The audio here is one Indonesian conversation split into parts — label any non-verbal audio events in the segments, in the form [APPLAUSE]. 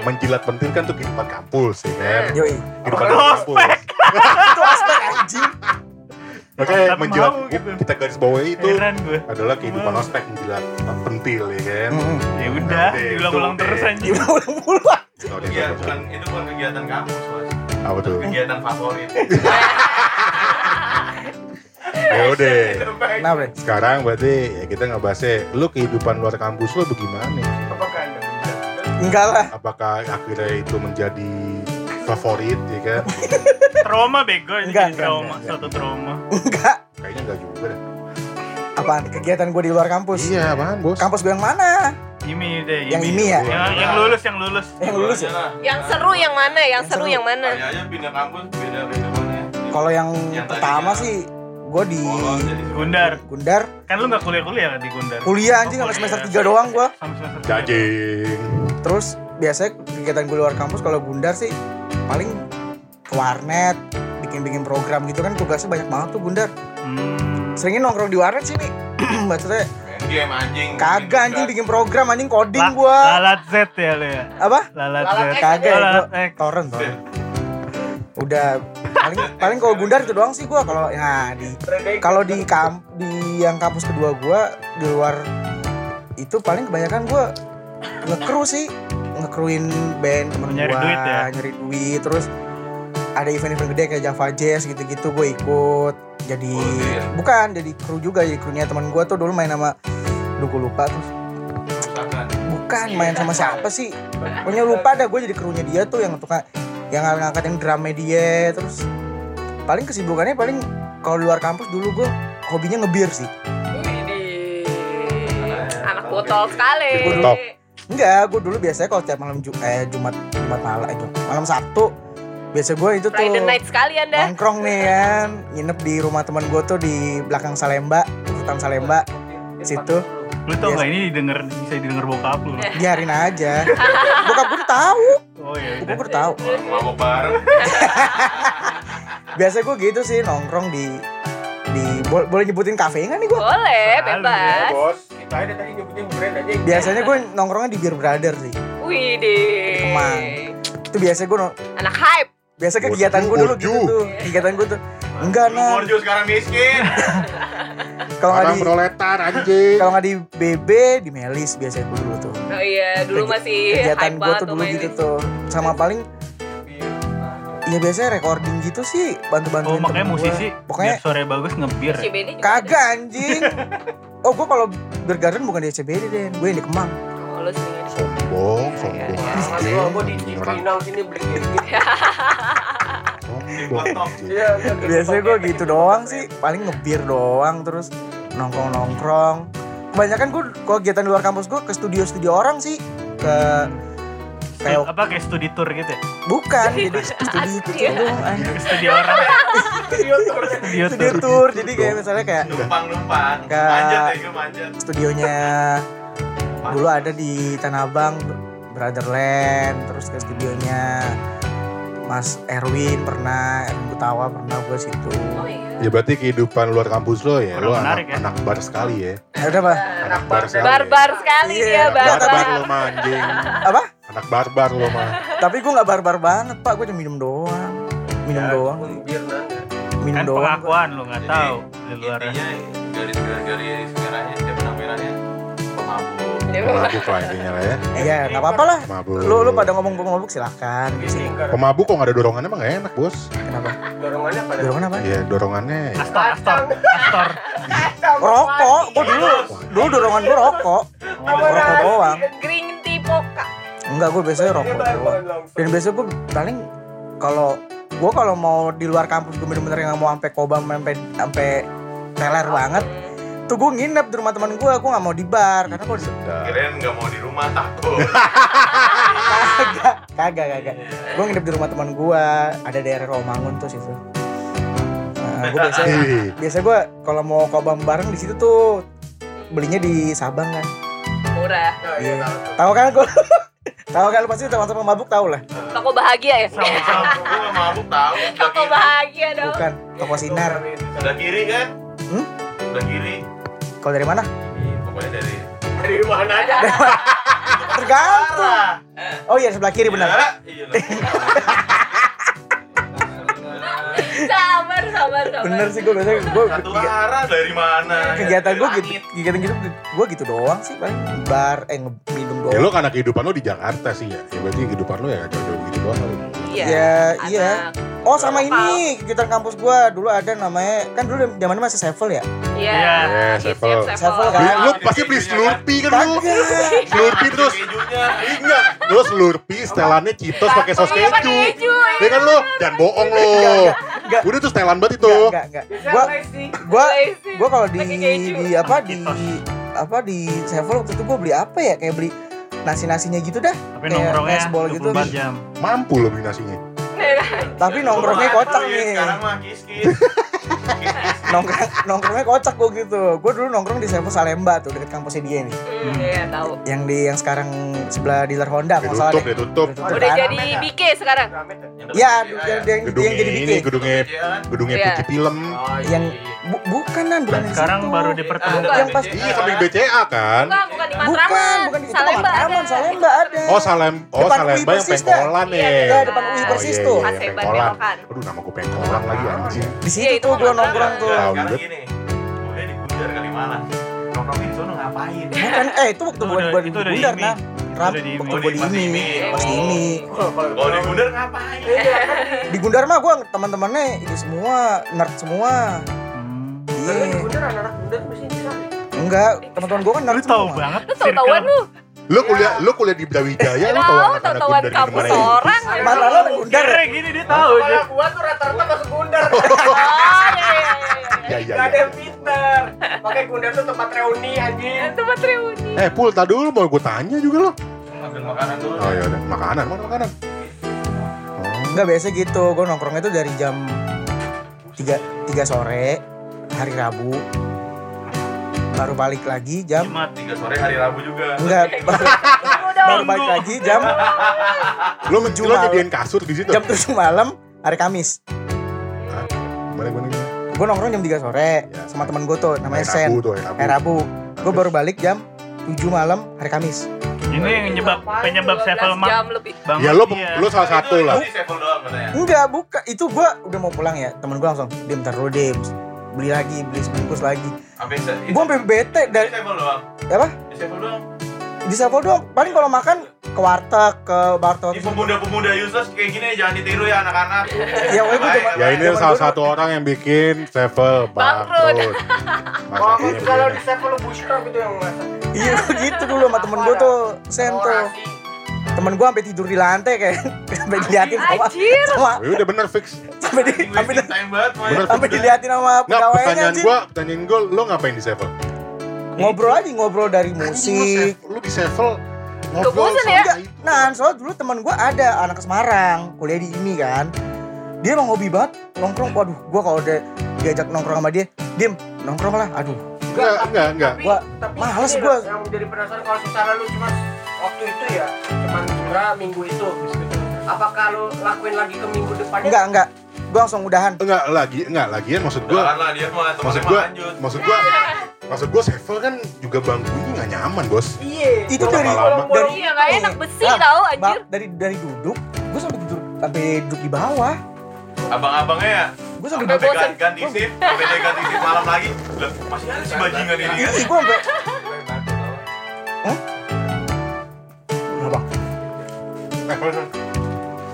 ya kan. Menjilat pentil kan tuh kehidupan kampus, ya kan. Yoi. Kehidupan Itu kampus. [LAUGHS] Itu aspek anjing. Makanya Tapi menjilat mau gitu. kita garis bawahi itu adalah kehidupan Mau. ospek menjilat pentil, ya kan. Mm-mm. Ya udah, diulang-ulang terus anjing. Diulang mulu. Oh, Iya bukan itu bukan kegiatan kampus mas Apa tuh? Kegiatan favorit [LAUGHS] Ya udah. Nah, Bre. Sekarang berarti ya kita ngebahasnya lu kehidupan luar kampus lu bagaimana? Enggak lah. Apakah akhirnya itu menjadi favorit ya kan? [LAUGHS] Trauma bego ini Enggak, enggak, trauma, enggak, suatu trauma. Enggak. Kayaknya enggak juga deh. Apaan? Kegiatan gue di luar kampus. Iya, apaan bos? Kampus gue yang mana? Ini deh, Yang ini ya? Yang, yang lulus, yang lulus. Yang lulus ya? Yang seru yang mana? Yang Yang seru seru. yang mana? Aja pindah kampus beda beda mana Kalau yang Yang pertama sih gue di Polos jadi Gundar. Gundar Kan lu gak kuliah-kuliah kan di Gundar? kuliah anjing Oh, sampai semester kuliah. 3 doang gue. Sampai semester tiga. Jajing. Terus biasanya kegiatan gue luar kampus kalau Gundar sih paling ke warnet, bikin-bikin program gitu kan tugasnya banyak banget tuh Gundar. Hmm. Seringnya nongkrong di warnet sih nih. [CLEARS THROAT] Maksudnya game anjing kagak anjing bikin program anjing coding La- gua. Lalat Z ya lu ya? Apa? Lalat Z. Lalat X Kagak lalat X. torrent, torrent. Udah paling [LAUGHS] paling kalau Gundar itu doang sih gua kalau nah di kalau di kamp di yang kampus kedua gua di luar itu paling kebanyakan gua ngekru sih ngekruin band temen Nyari gua duit ya? nyari duit terus ada event-event gede kayak Java Jazz gitu-gitu gue ikut jadi Volunteer. bukan jadi kru juga jadi krunya teman gua tuh dulu main sama gua lupa Misalkan, bukan main sama siapa sih pokoknya lupa dah gue jadi krunya dia tuh yang tukang yang ngangkatin drumnya dia terus paling kesibukannya paling kalau luar kampus dulu gue hobinya ngebir sih. Anak botol sekali. Botol. Enggak gue dulu biasanya kalau tiap malam Ju- eh, jumat jumat malam eh, Jumat- malam sabtu biasa gue itu tuh Friday night sekali anda. nongkrong nih kan. Nginep di rumah teman gue tuh di belakang Salemba hutan Salemba situ. Lu tau gak ini didengar bisa didengar bokap lu? biarin aja. Bokap gue tahu. Oh iya gue udah. tahu. Mabok bareng. [LAUGHS] Biasa gue gitu sih nongkrong di di bo- boleh nyebutin kafe nggak nih gue Boleh, Selalu, bebas. bos tadi nyebutin brand aja. Biasanya gue nongkrongnya di Beer Brother sih. Widih. Di Kemang. itu biasanya gue Anak hype. biasa kegiatan gue dulu gitu tuh. kegiatan gue tuh. Enggak nah Borjo sekarang miskin. [LAUGHS] Kalau nggak di proletar anjing. kalau nggak di BB di Melis biasanya gue dulu tuh. Oh iya, dulu masih kegiatan gue tuh dulu gitu tuh. Sama paling ya biasanya recording gitu sih bantu-bantuin Oh makanya gua. musisi pokoknya biar sore bagus ngebir ya? Kagak anjing oh gue kalau Beer Garden bukan di CBD deh gue yang di Kemang. Oh, lu sendiri. Sombong, sombong. Iya, Gua anjing. di Ini orang Cipinang sini beli. Iya, biasanya gue gitu doang sih paling ngebir doang terus nongkrong nongkrong kebanyakan gue kegiatan di luar kampus gue ke studio studio orang sih ke kayak apa kayak studi tour gitu ya? bukan jadi [LAUGHS] studio itu Iya. doang anjing. Ke studio orang studio studio tour tour jadi kayak misalnya kayak numpang numpang Nggak. manjat ya gue manjat studionya dulu ada di Tanah Abang Brotherland terus ke studionya Mas Erwin pernah Erwin Gutawa pernah gue situ Oh iya. Ya berarti kehidupan luar kampus lo ya, lo anak, ya. anak bar sekali ya. ya udah pak Anak bar sekali. Barbar sekali Iya, dia, Anak barbar barbar. lo mah anjing. apa Anak barbar lo mah. [LAUGHS] tapi gue nggak barbar banget pak. Gue cuma minum doang. Minum doang. biar nanda minum kan doang. pengakuan lu nggak tahu di luar. intinya garis-garis merahnya dia penampilannya pemabuk. Pemabuk lah intinya lah ya. iya nggak apa-apa lah. Pemabuk. lu lu pada ngomong di sini. Pemabuk kok gak ada dorongannya emang gak enak bos. kenapa? Dorongannya pada dorongan apa? Iya dorongannya. Astor Astor Astor. Rokok. Gue dulu dulu dorongan gue rokok. Rokok doang. Enggak gue biasanya rokok. Doang dan biasanya gue paling kalau gue kalau mau di luar kampus gue bener-bener nggak mau sampai kobam sampai sampai teler banget. Tuh gue nginep di rumah teman gue gue nggak mau di bar karena gue Sedap. kirain nggak mau di rumah takut. [LAUGHS] Kagak kagak kagak. Gue nginep di rumah teman gue ada daerah Romangun tuh situ. Nah, gue biasa Ih, biasa gue kalau mau kobam bareng di situ tuh belinya di Sabang kan. Murah. Iya. tahu kan gue tahu kan lu pasti teman-teman mabuk tahu lah Toko bahagia ya? Sama gue gak mabuk tahu. Toko bahagia dong. bukan toko sinar Sebelah kiri kan? Hmm? Sebelah kiri. kalau dari mana Pokoknya dari Dari mana aja? tergantung oh iya sebelah kiri benar Ya, Iya [LAUGHS] Sabar, bener sih gue biasanya gue Satu arah dari mana? kegiatan gue gitu kegiatan gitu gue gitu doang sih paling bar eh minum ya doang lo karena kehidupan lo di Jakarta sih ya. Ya berarti kehidupan lo ya jauh-jauh gitu doang kali. Iya. Ya, iya. anak. oh sama Lokal. ini kegiatan kampus gue dulu ada namanya kan dulu zamannya masih Sevel ya Iya. Iya, Iya, Sevel. siap, Sevel kan? Beli, lo Ada pasti beli Slurpee kan lo. kagak Slurpee terus Kejunya. Enggak, lo Slurpee setelannya Cheetos pakai saus Iya, keju. Ya kan lo, jangan bohong lo. enggak. Udah tuh setelan banget itu. enggak enggak gua gua gua kalau di di apa di apa di Sevel waktu itu gua beli apa ya kayak beli nasi nasinya gitu dah tapi Kayak nongkrongnya baseball gitu. 24 jam. Mampu lo beli nasinya. tapi nongkrongnya Coba, kocak iya, nih Sekarang mah kis-kis. nongkrong nongkrongnya kocak gua gitu gua dulu nongkrong di Sevel Salemba tuh deket kampusnya dia nih Hmm, Iya, tahu. yang di yang sekarang sebelah dealer Honda Dia kalau salah tutup, deh dia tutup. Udah tutup Udah jadi BK sekarang. ya yang, yang, Gedungnya yang jadi ini, bikin gedungnya kan? gedungnya Iya. Puji Film. yang bu- bukan nan bukan yang sekarang situ. baru dipertemukan. yang pas- Iya, samping BCA kan. Bukan, bukan di bukan Matraman. bukan di itu Salemba Matraman ada. Salemba ada Oh, Salem, oh Depan Salemba yang pengkolan Iya, ya. ya depan UI Oh, persis iya, tuh iya. Aseban pengkolan. Aduh, nama gue pengkolan lagi anjing. di Iya, situ itu tuh gua mah nongkrong tuh Tahu Sekarang gini. Udah di Gundar kali Malang. Nongkrongnya di sono ngapain? bukan eh itu waktu Itu buat udah- buat itu udah bundar di nah rap di waktu Oh, buat di- di di ini ini. pas di Oh. ini Kalau di Gundar ngapain? di Gundar mah gua teman-temannya ini semua nerd semua Iya Bener anak-anak muda mesti bisa. enggak teman-teman gua kan nerd Lu tahu banget Lu tau tauan lu. Lu kuliah, lu kuliah di Brawijaya, lu tahu Tahu, Gundar di kampus mana ya? orang. mana lo ada Gundar ya? Gini dia tahu aja. Kepala gua tuh rata-rata masuk gundar. Oh, iya, iya, iya, iya. [LAUGHS] Ya, ya, Gak ada ya. yang pinter. Pakai gundar tuh tempat reuni anjing. Tempat reuni. Eh, Pul, tadi dulu mau gue tanya juga lo. Ambil makanan dulu. Oh ya udah, makanan, mana makanan? Oh, enggak biasa gitu gua nongkrongnya tuh dari jam 3 3 sore hari Rabu baru balik lagi jam Jumat. Tiga sore hari Rabu juga. enggak [LAUGHS] baru, baru balik lagi jam lu Tujuh lu malam. nyediain kasur di situ? jam 7 malam hari Kamis gimana gimana? gue nongkrong jam 3 sore Ya. sama temen gue tuh namanya Hari Rabu Sen tuh, hari Rabu. Rabu gue baru balik jam 7 malam hari Kamis Ini yang nyebab penyebab 12 sevel mak jam lebih. Ya lu iya. lu salah satu Itu- lah. Enggak buka itu gue udah mau pulang ya temen gue langsung bentar dulu deh beli lagi beli sebungkus lagi gue sampai bete dari Sevel doang. apa Di Sevel doang. di Sevel doang paling kalau makan ke warteg ke bartot Di pemuda-pemuda useless kayak gini jangan ditiru ya anak-anak. [LAUGHS] ya gue cuma Ya ini salah dulu- satu orang yang bikin Sevel Bangkrut. [LAUGHS] ini kalau di Sevel lu bushcraft gitu yang iya gitu dulu sama temen gue tuh Sen tuh Orasi. Temen gue sampai tidur di lantai kayak [LAUGHS] sampai diliatin sama Anjir. sama Oh, ya udah bener fix. sampai di, sampai. Bener. sampai diliatin sama pegawainya pertanyaan gua, pertanyaan gua, lo ngapain di Sevel? ngobrol aja ngobrol dari musik Lu di Sevel ngobrol sama ya? itu. nah soalnya dulu teman gue ada anak ke Semarang kuliah di ini kan dia emang hobi banget nongkrong waduh gue kalau udah diajak nongkrong sama dia dim nongkrong lah aduh Enggak, enggak, enggak. Gua- tapi males gua. Yang jadi penasaran kalau secara lu cuma waktu itu ya, cuman cuma minggu itu. Apakah lu lakuin lagi ke minggu depannya? enggak enggak gue langsung udahan Enggak lagi, enggak lagian maksud gua Jangan lah dia mah maksud lanjut. maksud gua maksud gua Sevel kan juga bangkunya nggak nyaman bos Iya. itu dari lama-lama. dari Iya, nggak enak besi Ah, tau Ba- anjir. dari dari duduk gue sampai tidur sampai duduk di bawah Abang-abangnya ya. gue sampai Sampai duduk bosan. ganti shift, sampai dia ganti shift malam lagi. Lah, masih ada si bajingan ini kan. ih gue sampai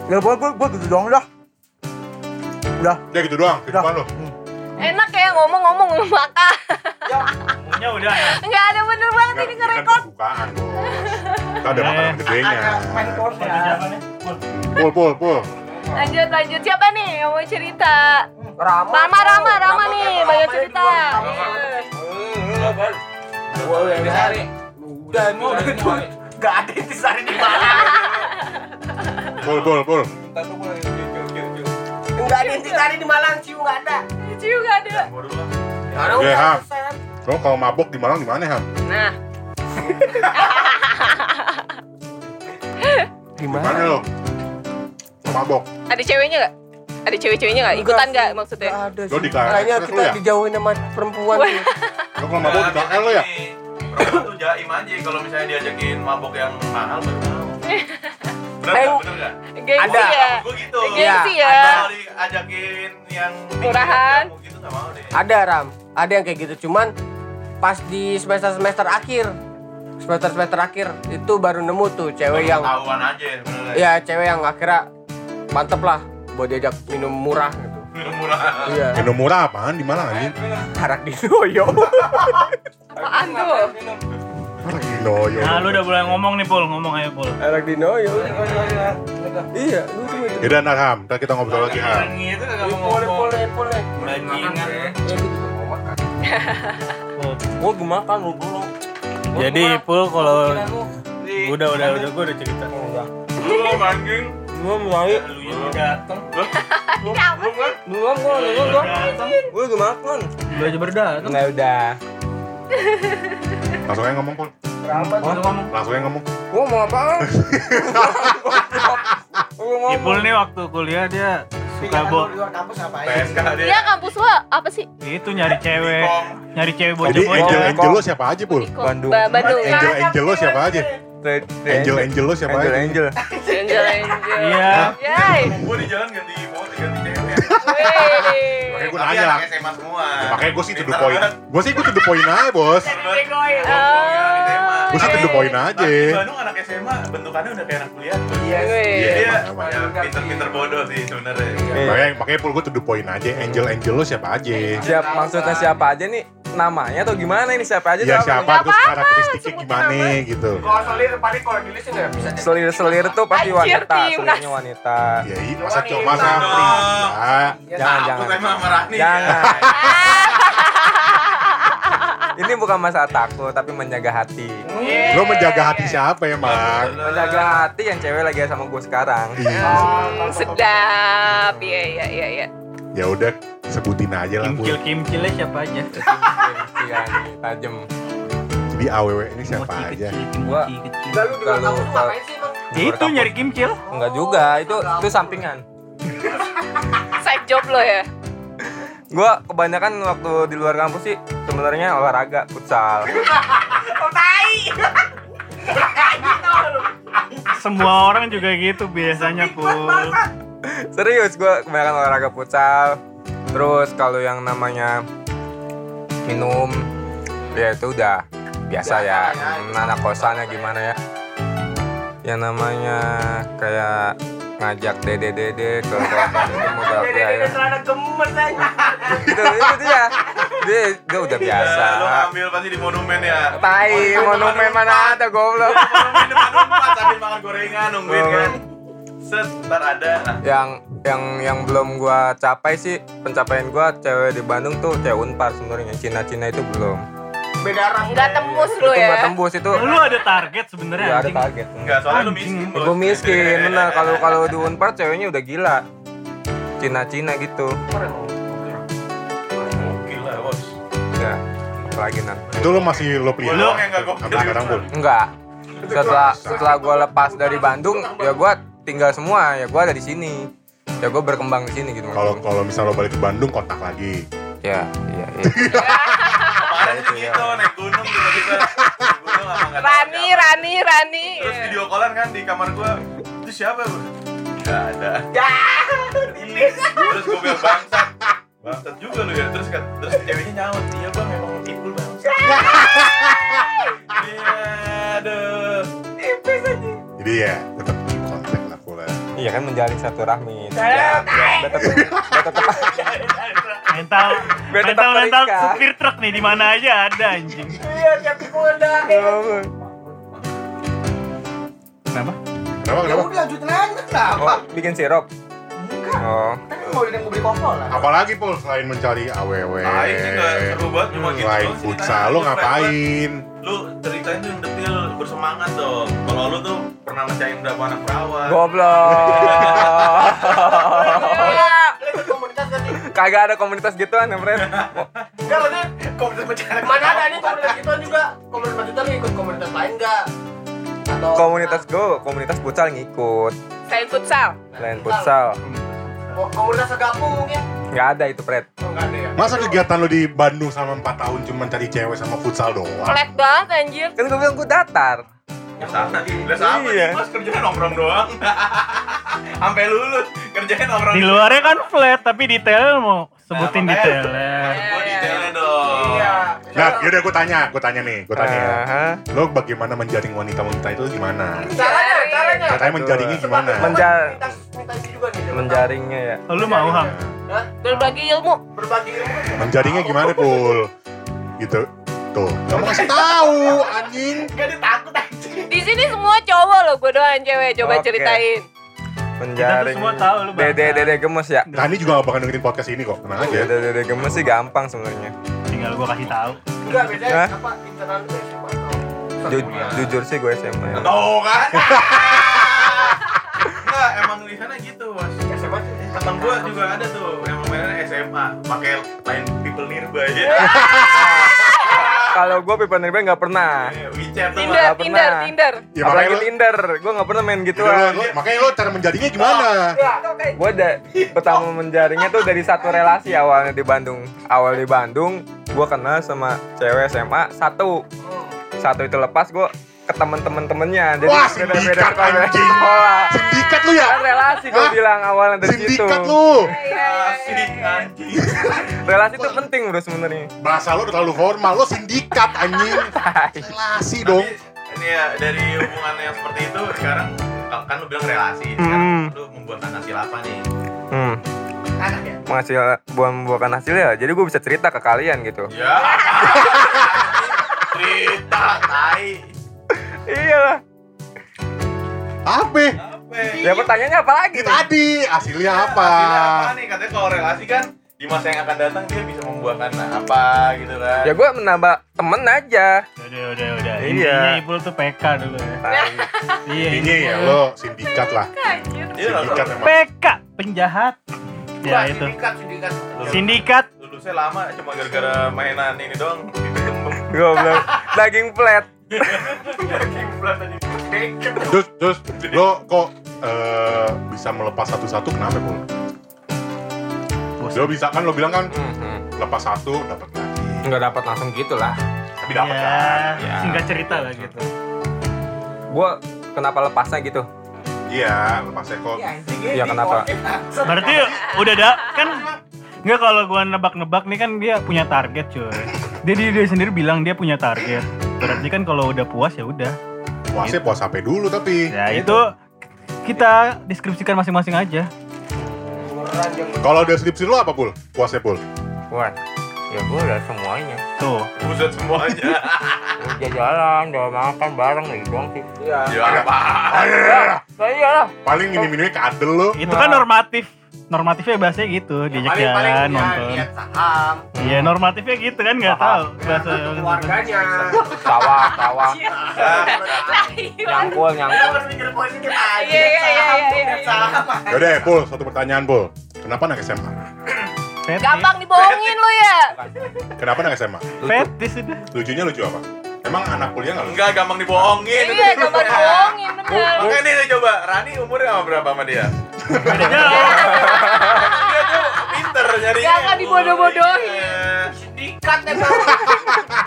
ya gue gue gue gitu doang dah udah Udah gitu doang kehidupan lo Enak ya ngomong-ngomong makan. Punya udah ya. [LAUGHS] Enggak ada bener banget ini ini kan ngerekord. pembukaan bos Kita ada Eh. makanan gedenya Ada main course ya. siapa nih? Pul. Pul, pul, Lanjut lanjut siapa nih yang mau cerita? Rama. Rama Rama Rama nih banyak cerita. yang sehari. Udah mau udah Gak ada yang disari di mana. [LAUGHS] Pul, pul, pul. Enggak ada yang dicari di Malang, ciu enggak ada. Ciu gak ada. Oke, udah Ham. Lo kalau mabok di Malang di mana, Ham? Nah, [LAUGHS] Di mana lo? Lo mabok. ada ceweknya gak? Ada cewek-ceweknya gak? Ikutan gak maksudnya? Enggak ada Lo sih. di KRX Kayaknya kita ya? dijauhin sama perempuan. Lo kalau mabok di KL lo ya? Perempuan tuh jaim aja kalau misalnya diajakin mabok yang mahal baru mau. Bener Eh, nggak? Bener nggak? Gengsi Ada. ya? Gue gitu. Gengsi Iya, ya? Kalau diajakin yang Murahan. gitu nggak mau deh. Ada Ram, ada yang kayak gitu. Cuman pas di semester semester akhir, semester semester akhir itu baru nemu tuh cewek yang, Tahuan aja sebenarnya. ya cewek yang akhirnya mantep lah buat diajak minum murah gitu. [LAUGHS] Minum murah. Iya. Minum murah apaan di Malang anjing? Harak di Noyo. Apaan tuh? Orang di Noyo. Nah, lu udah mulai ngomong nih, Pul. Ngomong aja, Pul. Harak di Noyo. Iya, lucu itu. Yaudah, ntar Ham. Ntar kita ngobrol lagi, Ham. Gitu kagak mau Boleh, ngomong. boleh, boleh. Bajingan. Ya, gitu mau makan. Gua gemakan lu dulu. Jadi, Pul, kalau udah udah udah gua udah cerita. Lu anjing. Gua mulai Lu yang datang. belum gua belum gua. Gua gemakan. Lu aja berdatang. Nah udah. [LAUGHS] Langsung aja ngomong, Pul. Langsung aja ngomong. Gua mau apa? Gua Ipul nih waktu kuliah dia suka bo luar kampus ngapain? PSK dia. Dia kampus lo apa sih? itu nyari cewek, nyari cewek Jadi bocah-bocah. angel angel lo siapa aja, Pul? Bandung. Ba- Bandung. Angel angel lo siapa aja? Angel angel lo siapa Angel aja? Angel. Angel, angel. Iya. Yay. Gue di jalan ganti foto ganti cewek. Wih. Makanya gue nanya. SMA semua. Makanya gue sih point. banget. Gue sih gue to the point aja, bos. Gue sih to point aja. Di Bandung anak SMA bentukannya udah kayak anak kuliah. Iya, Dia emang, emang. ya, pinter-pinter bodoh sih sebenarnya. Makanya makanya Pul gue to the point aja. Angel angel lo siapa aja? Siap maksudnya siapa aja nih? Namanya atau gimana ini siapa aja? Ya tuh apa siapa terus karakteristiknya gimana gitu. Kalau selir paling kalau di list nggak bisa. Selir-selir tuh pasti wanita, selirnya wanita. Ya iya, masa masa pria. Jangan, jangan. sama. Jangan. Ini bukan masalah takut, tapi menjaga hati. Lo menjaga hati siapa emang? Menjaga hati yang cewek lagi sama gue sekarang. Iya. Hmm, sedap. Iya, iya, iya, iya. Ya udah sebutin aja lah. Pul. Kimcil-kimcilnya siapa aja? Iya tajem. Jadi aww ini siapa aja? Gua- kecil. Lalu sih, Bang? Itu nyari kimcil. Enggak juga, itu itu sampingan. Side job lo ya? Gua kebanyakan waktu di luar kampus sih sebenarnya olahraga futsal. Semua orang juga gitu biasanya, Pul. Serius gua kebanyakan olahraga futsal. Terus kalau yang namanya minum ya itu udah biasa ya. Hmm, anak kosannya gimana ya? Yang namanya kayak ngajak dede dede ke kosan itu udah ya, ya. Itu itu dia dia, dia udah biasa Ya, lo ambil pasti di monumen ya. tai monumen mana ada goblok Monumen depan empat sambil makan gorengan nungguin kan. Set, ntar ada. Nah, yang yang yang belum gua capai sih pencapaian gua cewek di Bandung tuh cewek unpar sebenarnya Cina Cina itu belum Beda ras. Nggak tembus lo itu nggak ya? tembus itu Lu ada target sebenarnya nggak ada anjing. target enggak soalnya lu miskin, Bos. gue miskin bener kalau kalau di [LAUGHS] unpar ceweknya udah gila Cina Cina gitu. Ya apalagi nanti Itu lo masih lo pelihara? Lu yang sekarang gitu. pun. enggak setelah setelah gua lepas dari Bandung ya gua tinggal semua ya gua ada di sini ya gua berkembang di sini gitu Kalau kalau misal lo balik ke Bandung kontak lagi. ya iya iya [LAUGHS] Kemarin Itu sih ya. gitu, naik gunung tiba-tiba. Rani. Rani, Rani. Terus video callan kan di kamar gua. Itu siapa, Bu? Gak ada. Terus gua bilang bangsat. Bangsat juga lu ya. Terus kan- terus ceweknya nyaut. Iya, Bang, emang mau tipul, Bang. [LAUGHS] Iya, aduh. Jadi ya tetap keep kontak lah pula. iya kan menjalin satu rahmi ya tetap [LAUGHS] biar tetap Mental tetap mental mental terikat. supir truk nih di mana aja ada anjing. Iya, tiap ada. Kenapa? Kenapa Ya kenapa? udah lanjutin aja kenapa? oh bikin sirup oh Kan mau mau beli lah. Apalagi pul selain mencari aww. Ah, ini nggak seru banget cuma gitu Selain futsal lo Lu ngapain? Lu ceritain tuh yang detail bersemangat dong. Kalau lu tuh pernah mecahin berapa anak perawan? Goblok. Kan? [LAUGHS] Kagak ada komunitas gituan ya, Fred. Enggak maksudnya komunitas mencari. Mana ada nih komunitas itu juga? Komunitas itu lu ikut komunitas lain enggak? Atau Komunitas gue, komunitas futsal ngikut. Selain futsal. Lain futsal. Ko- komunitas segapung mungkin? Nggak ada itu, Fred. Oh, enggak ada ya. Masa kegiatan lu di Bandung selama 4 tahun cuma cari cewek sama futsal doang? Flat banget anjir. Kan gue bilang gue datar. Ya. Lah sama Iya. Mas kerjanya nongkrong doang. [LAUGHS] Sampai lulus kerjanya nongkrong. Di luarnya kan flat, tapi detailnya mau sebutin Nah, detailnya. Nah, yaudah gue tanya, gue tanya nih, gue tanya ya. Aha. Lo bagaimana menjaring wanita-wanita itu gimana? Caranya, caranya. Katanya menjaringnya gimana? Menja- Minta minta itu juga nih. Menjaringnya ya. Oh, lu mau ham? Hah? Berbagi ilmu. Berbagi ilmu. Menjaringnya gimana, Pul? Gitu. Tuh, kamu kasih tahu, anjing. Enggak ditakut anjing. Di sini semua cowok loh, gue doang cewek. Coba Oke. ceritain. Menjaring. semua tahu lu bangsa. Dede dede gemes ya. Rani juga gak bakal dengerin podcast ini kok, tenang aja. Dede dede gemes sih gampang sebenarnya. Tinggal gua kasih tahu. Enggak beda Hah? apa internal itu SMA atau Ju- jujur sih gue SMA. ya. Tuh kan. [LAUGHS] Enggak, emang di sana gitu, Mas. SMA sih. Temen gua juga ada tuh yang mainnya SMA, pakai line people nearby ya. [LAUGHS] Kalau gue pipa nearby nggak pernah. Iya, WeChat tuh. Tinder, nggak Tinder, pernah. Tinder. Ya, Apalagi lo, Tinder, gue nggak pernah main gituan. lo- lo- makanya lo cara menjaringnya gimana? Gue da pertama menjaringnya tuh dari satu relasi awalnya di Bandung. Awal di Bandung, gue kenal sama cewek SMA satu. Satu itu lepas gue ke temen-temen-temennya. Jadi Wah, beda-beda sindikat sekolah. anjing. Sekolah. Sindikat lu ya? Kan relasi gue bilang awalnya dari situ. Sindikat lu. Asik anjing. [LAUGHS] Relasi itu penting bro sebenarnya. Bahasa lo udah terlalu formal, lo sindikat anjing. [LAUGHS] Relasi dong. Ini ya dari hubungan yang seperti itu sekarang kan lu bilang relasi. Sekarang Hmm. lu membuahkan hasil apa nih? Hmm. Anak ya. Menghasil, buat membuahkan hasil ya. Jadi gue bisa cerita ke kalian gitu. Ya. [LAUGHS] Cerita Apa? Apa? Ya pertanyaannya apa lagi? Ini tadi hasilnya apa? Hasilnya apa nih? Katanya kalau relasi kan di masa yang akan datang dia bisa membuahkan apa gitu kan. Ya gue menambah temen aja. Udah, udah, udah. Iya. Intinya Ipul tuh PK dulu ya. Tai. [LAUGHS] Iya, Intinya ya lo sindikat lah. Iya, Sindikat langsung. emang. PK penjahat. Ya Wah, itu. Sindikat, sindikat. Sindikat. Lulusnya lama cuma gara-gara mainan ini doang. Goblok. Daging flat. [LAUGHS] Terus, terus lo kok eh, bisa melepas satu-satu kenapa, Pul? Lo bisa kan lo bilang kan Mhm. lepas satu dapat lagi. Nggak dapat langsung gitu lah. Tapi dapat Ya, kan? Ya. singkat cerita lah gitu. Gue kenapa lepasnya gitu? Iya, lepasnya kok. Iya kenapa? Berarti udah ada kan Enggak kalau gua nebak-nebak nih kan dia punya target cuy. Dia, dia dia sendiri bilang dia punya target. Berarti kan kalau udah puas ya udah. Puasnya puas HP dulu tapi. Ya itu kita deskripsikan masing-masing aja. Kalau udah skripsi lo apa, Pul? Puasnya, Pul? Wah, ya gue udah semuanya. Tuh. Buset semuanya. Udah jalan, udah makan bareng gitu doang sih. Iya. Ya apa? Nah, iyalah. Paling minim-minimnya kadel lo. Itu kan normatif. Normatifnya bahasanya gitu, diajak Paling paling jalan, ya nonton. lihat saham. Iya, normatifnya gitu kan nggak tahu bahasa Untuk keluarganya. Sawah, sawah. Lahir. Nyangkul, nyangkul. harus mikir positif aja. Iya, iya, iya, iya, tuh, iya. saham. Yaudah, Pul, satu pertanyaan, Pul. Kenapa anak SMA? Gampang dibohongin lu ya. Kenapa anak SMA? Fetis udah. Lucunya lucu apa? Emang anak kuliah nggak? Enggak gampang dibohongin. Iya, gampang dibohongin bener. Makanya nih coba Rani umurnya berapa sama dia? Beda jauh. Dia tuh pinter nyari. Jangan dibodoh-bodohin. Sindikat emang.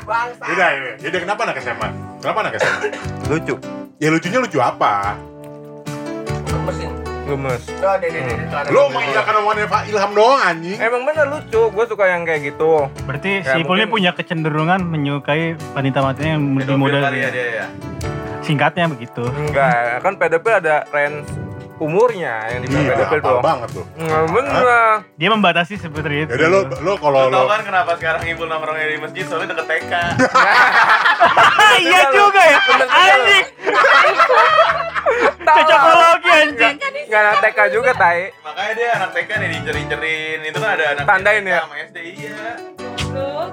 Bangsa. Yaudah, yaudah. Yaudah, kenapa anak SMA? Kenapa anak SMA? Lucu. Ya lucunya lucu apa? Mesin. Gemes. Udah, deh, deh, deh, deh. Lo mengiyakan omongannya Pak Ilham doang anjing. Emang bener lucu, gue suka yang kayak gitu. Berarti Ya, si Ipul ini punya kecenderungan menyukai wanita-wanita yang lebih muda. ya dia ya. Singkatnya begitu. Enggak, kan pedofil ada range umurnya yang dibilang Iya, tuh. banget tuh. Nggak bener. Dia membatasi seperti itu. Yaudah lo, lo kalau Lo lo kan kenapa sekarang ibu nongkrongnya di masjid soalnya deket TK. [LAUGHS] Iya juga ya. Anjing. [LAUGHS] Cocokologi anjing. Enggak ada TK juga, Tai. Makanya dia anak TK nih dicerin-cerin. Itu kan ada anak Tandain ya? sama SD iya.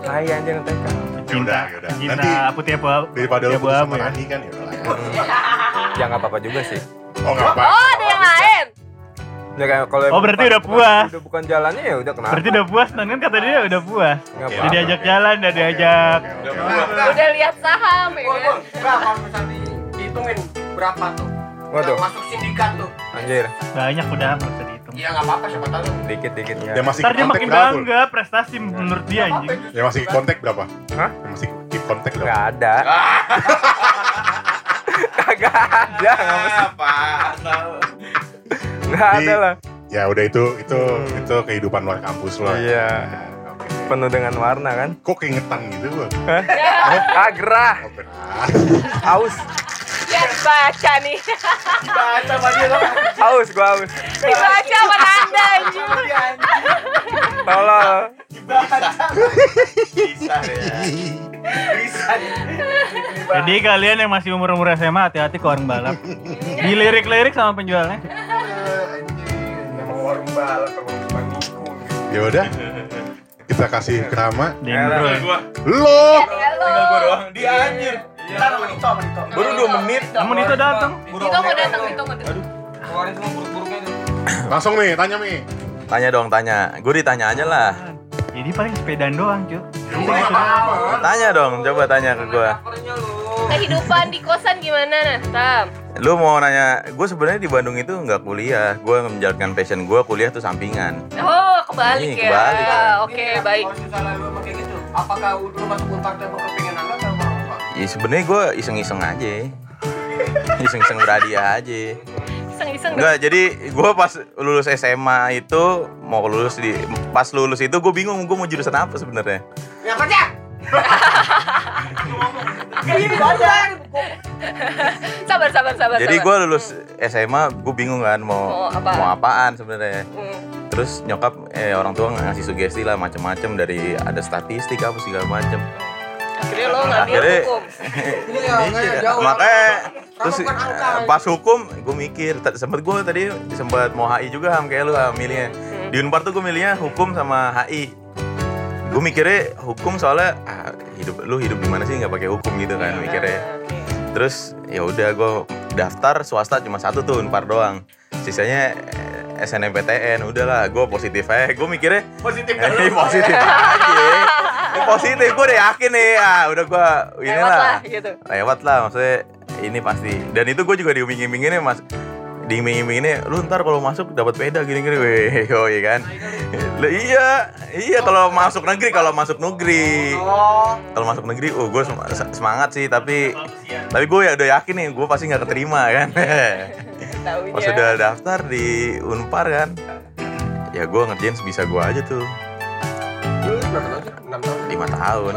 Tai anjing TK. yaudah. cinta Nanti putih apa daripada lu putus sama ya. Nani kan ya ya. Ya nggak apa-apa juga sih. Oh apa. Oh, ada yang lain. Ya kayak kalau Oh, berarti bukan- udah puas. Udah bukan jalannya ya udah kenapa? berarti udah puas kan kata dia udah puas Oke. udah diajak jalan udah diajak Oke, oke, oke. Udah lihat saham ya kan? Enggak, kalau misalnya dihitungin berapa tuh? Waduh. Masuk sindikat tuh. Anjir, banyak udah usah dihitung Iya nggak apa-apa siapa tahu. dikit-dikit ya. Yang masih ntar dia kontak makin berapa? Bangga prestasi menurut dia anjing. Yang masih kontak berapa? Hah? Masih keep kontak berapa? Nggak ada. [LAUGHS] Kagak ada. Apa? Tahu. Nggak ada lah. Ya udah itu itu Hmm. itu kehidupan luar kampus lo. Iya. Oke. Penuh dengan warna kan. Kok keingetan gitu bang? Ah, gerah. Oh. Aus. Ya dibaca nih. Dibaca sama dia lah. Aus, gua aus. Dibaca sama Nanda anjing. Tolol. Bisa ya. Bisa nih. jadi kalian yang masih umur umur SMA hati-hati ke warung balap dilirik-lirik sama penjualnya warung balap. Ya udah. Kita kasih ke Rama. Dendro Gua Lo. Tinggal lu. tinggal gua doang. Dia anjir. Ntar sama Dito. Baru 2 menit. namun itu datang Dito mau datang, Dito mau datang. Keluarin semua buruk-buruknya tuh. [COUGHS] Langsung nih, tanya Mi. Tanya dong, tanya. Gue ditanya aja lah. jadi paling sepedaan doang cuy Tanya dong, coba tanya ke gue. Kehidupan di kosan gimana nah, Tam? Lu mau nanya, gue sebenarnya di Bandung itu nggak kuliah. Gue menjalankan passion gue, kuliah tuh sampingan. Oh, kebalik Ini ya. kebalik. Oke, ya, baik. Kalau misalnya lu kayak gitu, apakah lu masuk atau apa? Ya sebenarnya gue iseng-iseng aja. Iseng-iseng berhadiah aja. Iseng-iseng. Enggak, jadi gue pas lulus SMA itu mau lulus di pas lulus itu gue bingung gue mau jurusan apa sebenarnya. Ya baca. Sabar, sabar, sabar. Jadi gue lulus SMA gue bingung kan mau Mau apa? mau apaan sebenarnya. Hmm. Terus nyokap eh orang tua ngasih sugesti lah macam-macam dari ada statistik apa segala macam. Akhirnya lo ngambil Akhirnya- hukum. [LAUGHS] Ya, Iya, jauh. makanya terus kan angka. eh, pas hukum gue mikir sempet gue tadi sempet mau HI juga ham kayak lu ham milihnya Hmm. di Unpar tuh gue milihnya hukum sama HI gue mikirnya hukum soalnya ah, hidup lu hidup di mana sih nggak pakai hukum gitu kan mikirnya Ah, oke. terus ya udah gue daftar swasta cuma satu tuh Unpar doang sisanya eh, SNMPTN udahlah gue positif aja gue mikirnya Positif [LAUGHS] Eh, positif aja. Positif gue udah yakin nih. Ah, udah gue Lewat inilah. lah gitu. Lewat lah maksudnya ini pasti. Dan itu gue juga diiming-iminginnya Mas. Diiming-iminginnya lu ntar kalau masuk dapat peda gini-gini weh. [LAUGHS] Oh iya kan. Lah iya, iya kalau masuk negeri, kalau masuk negeri. Kalau masuk negeri, oh gue semangat sih, tapi tapi gue ya udah yakin nih, gue pasti nggak keterima kan. Pas udah daftar di Unpar kan, ya gue ngerjain sebisa gue aja tuh, berapa tahun sih? Enam tahun. lima tahun.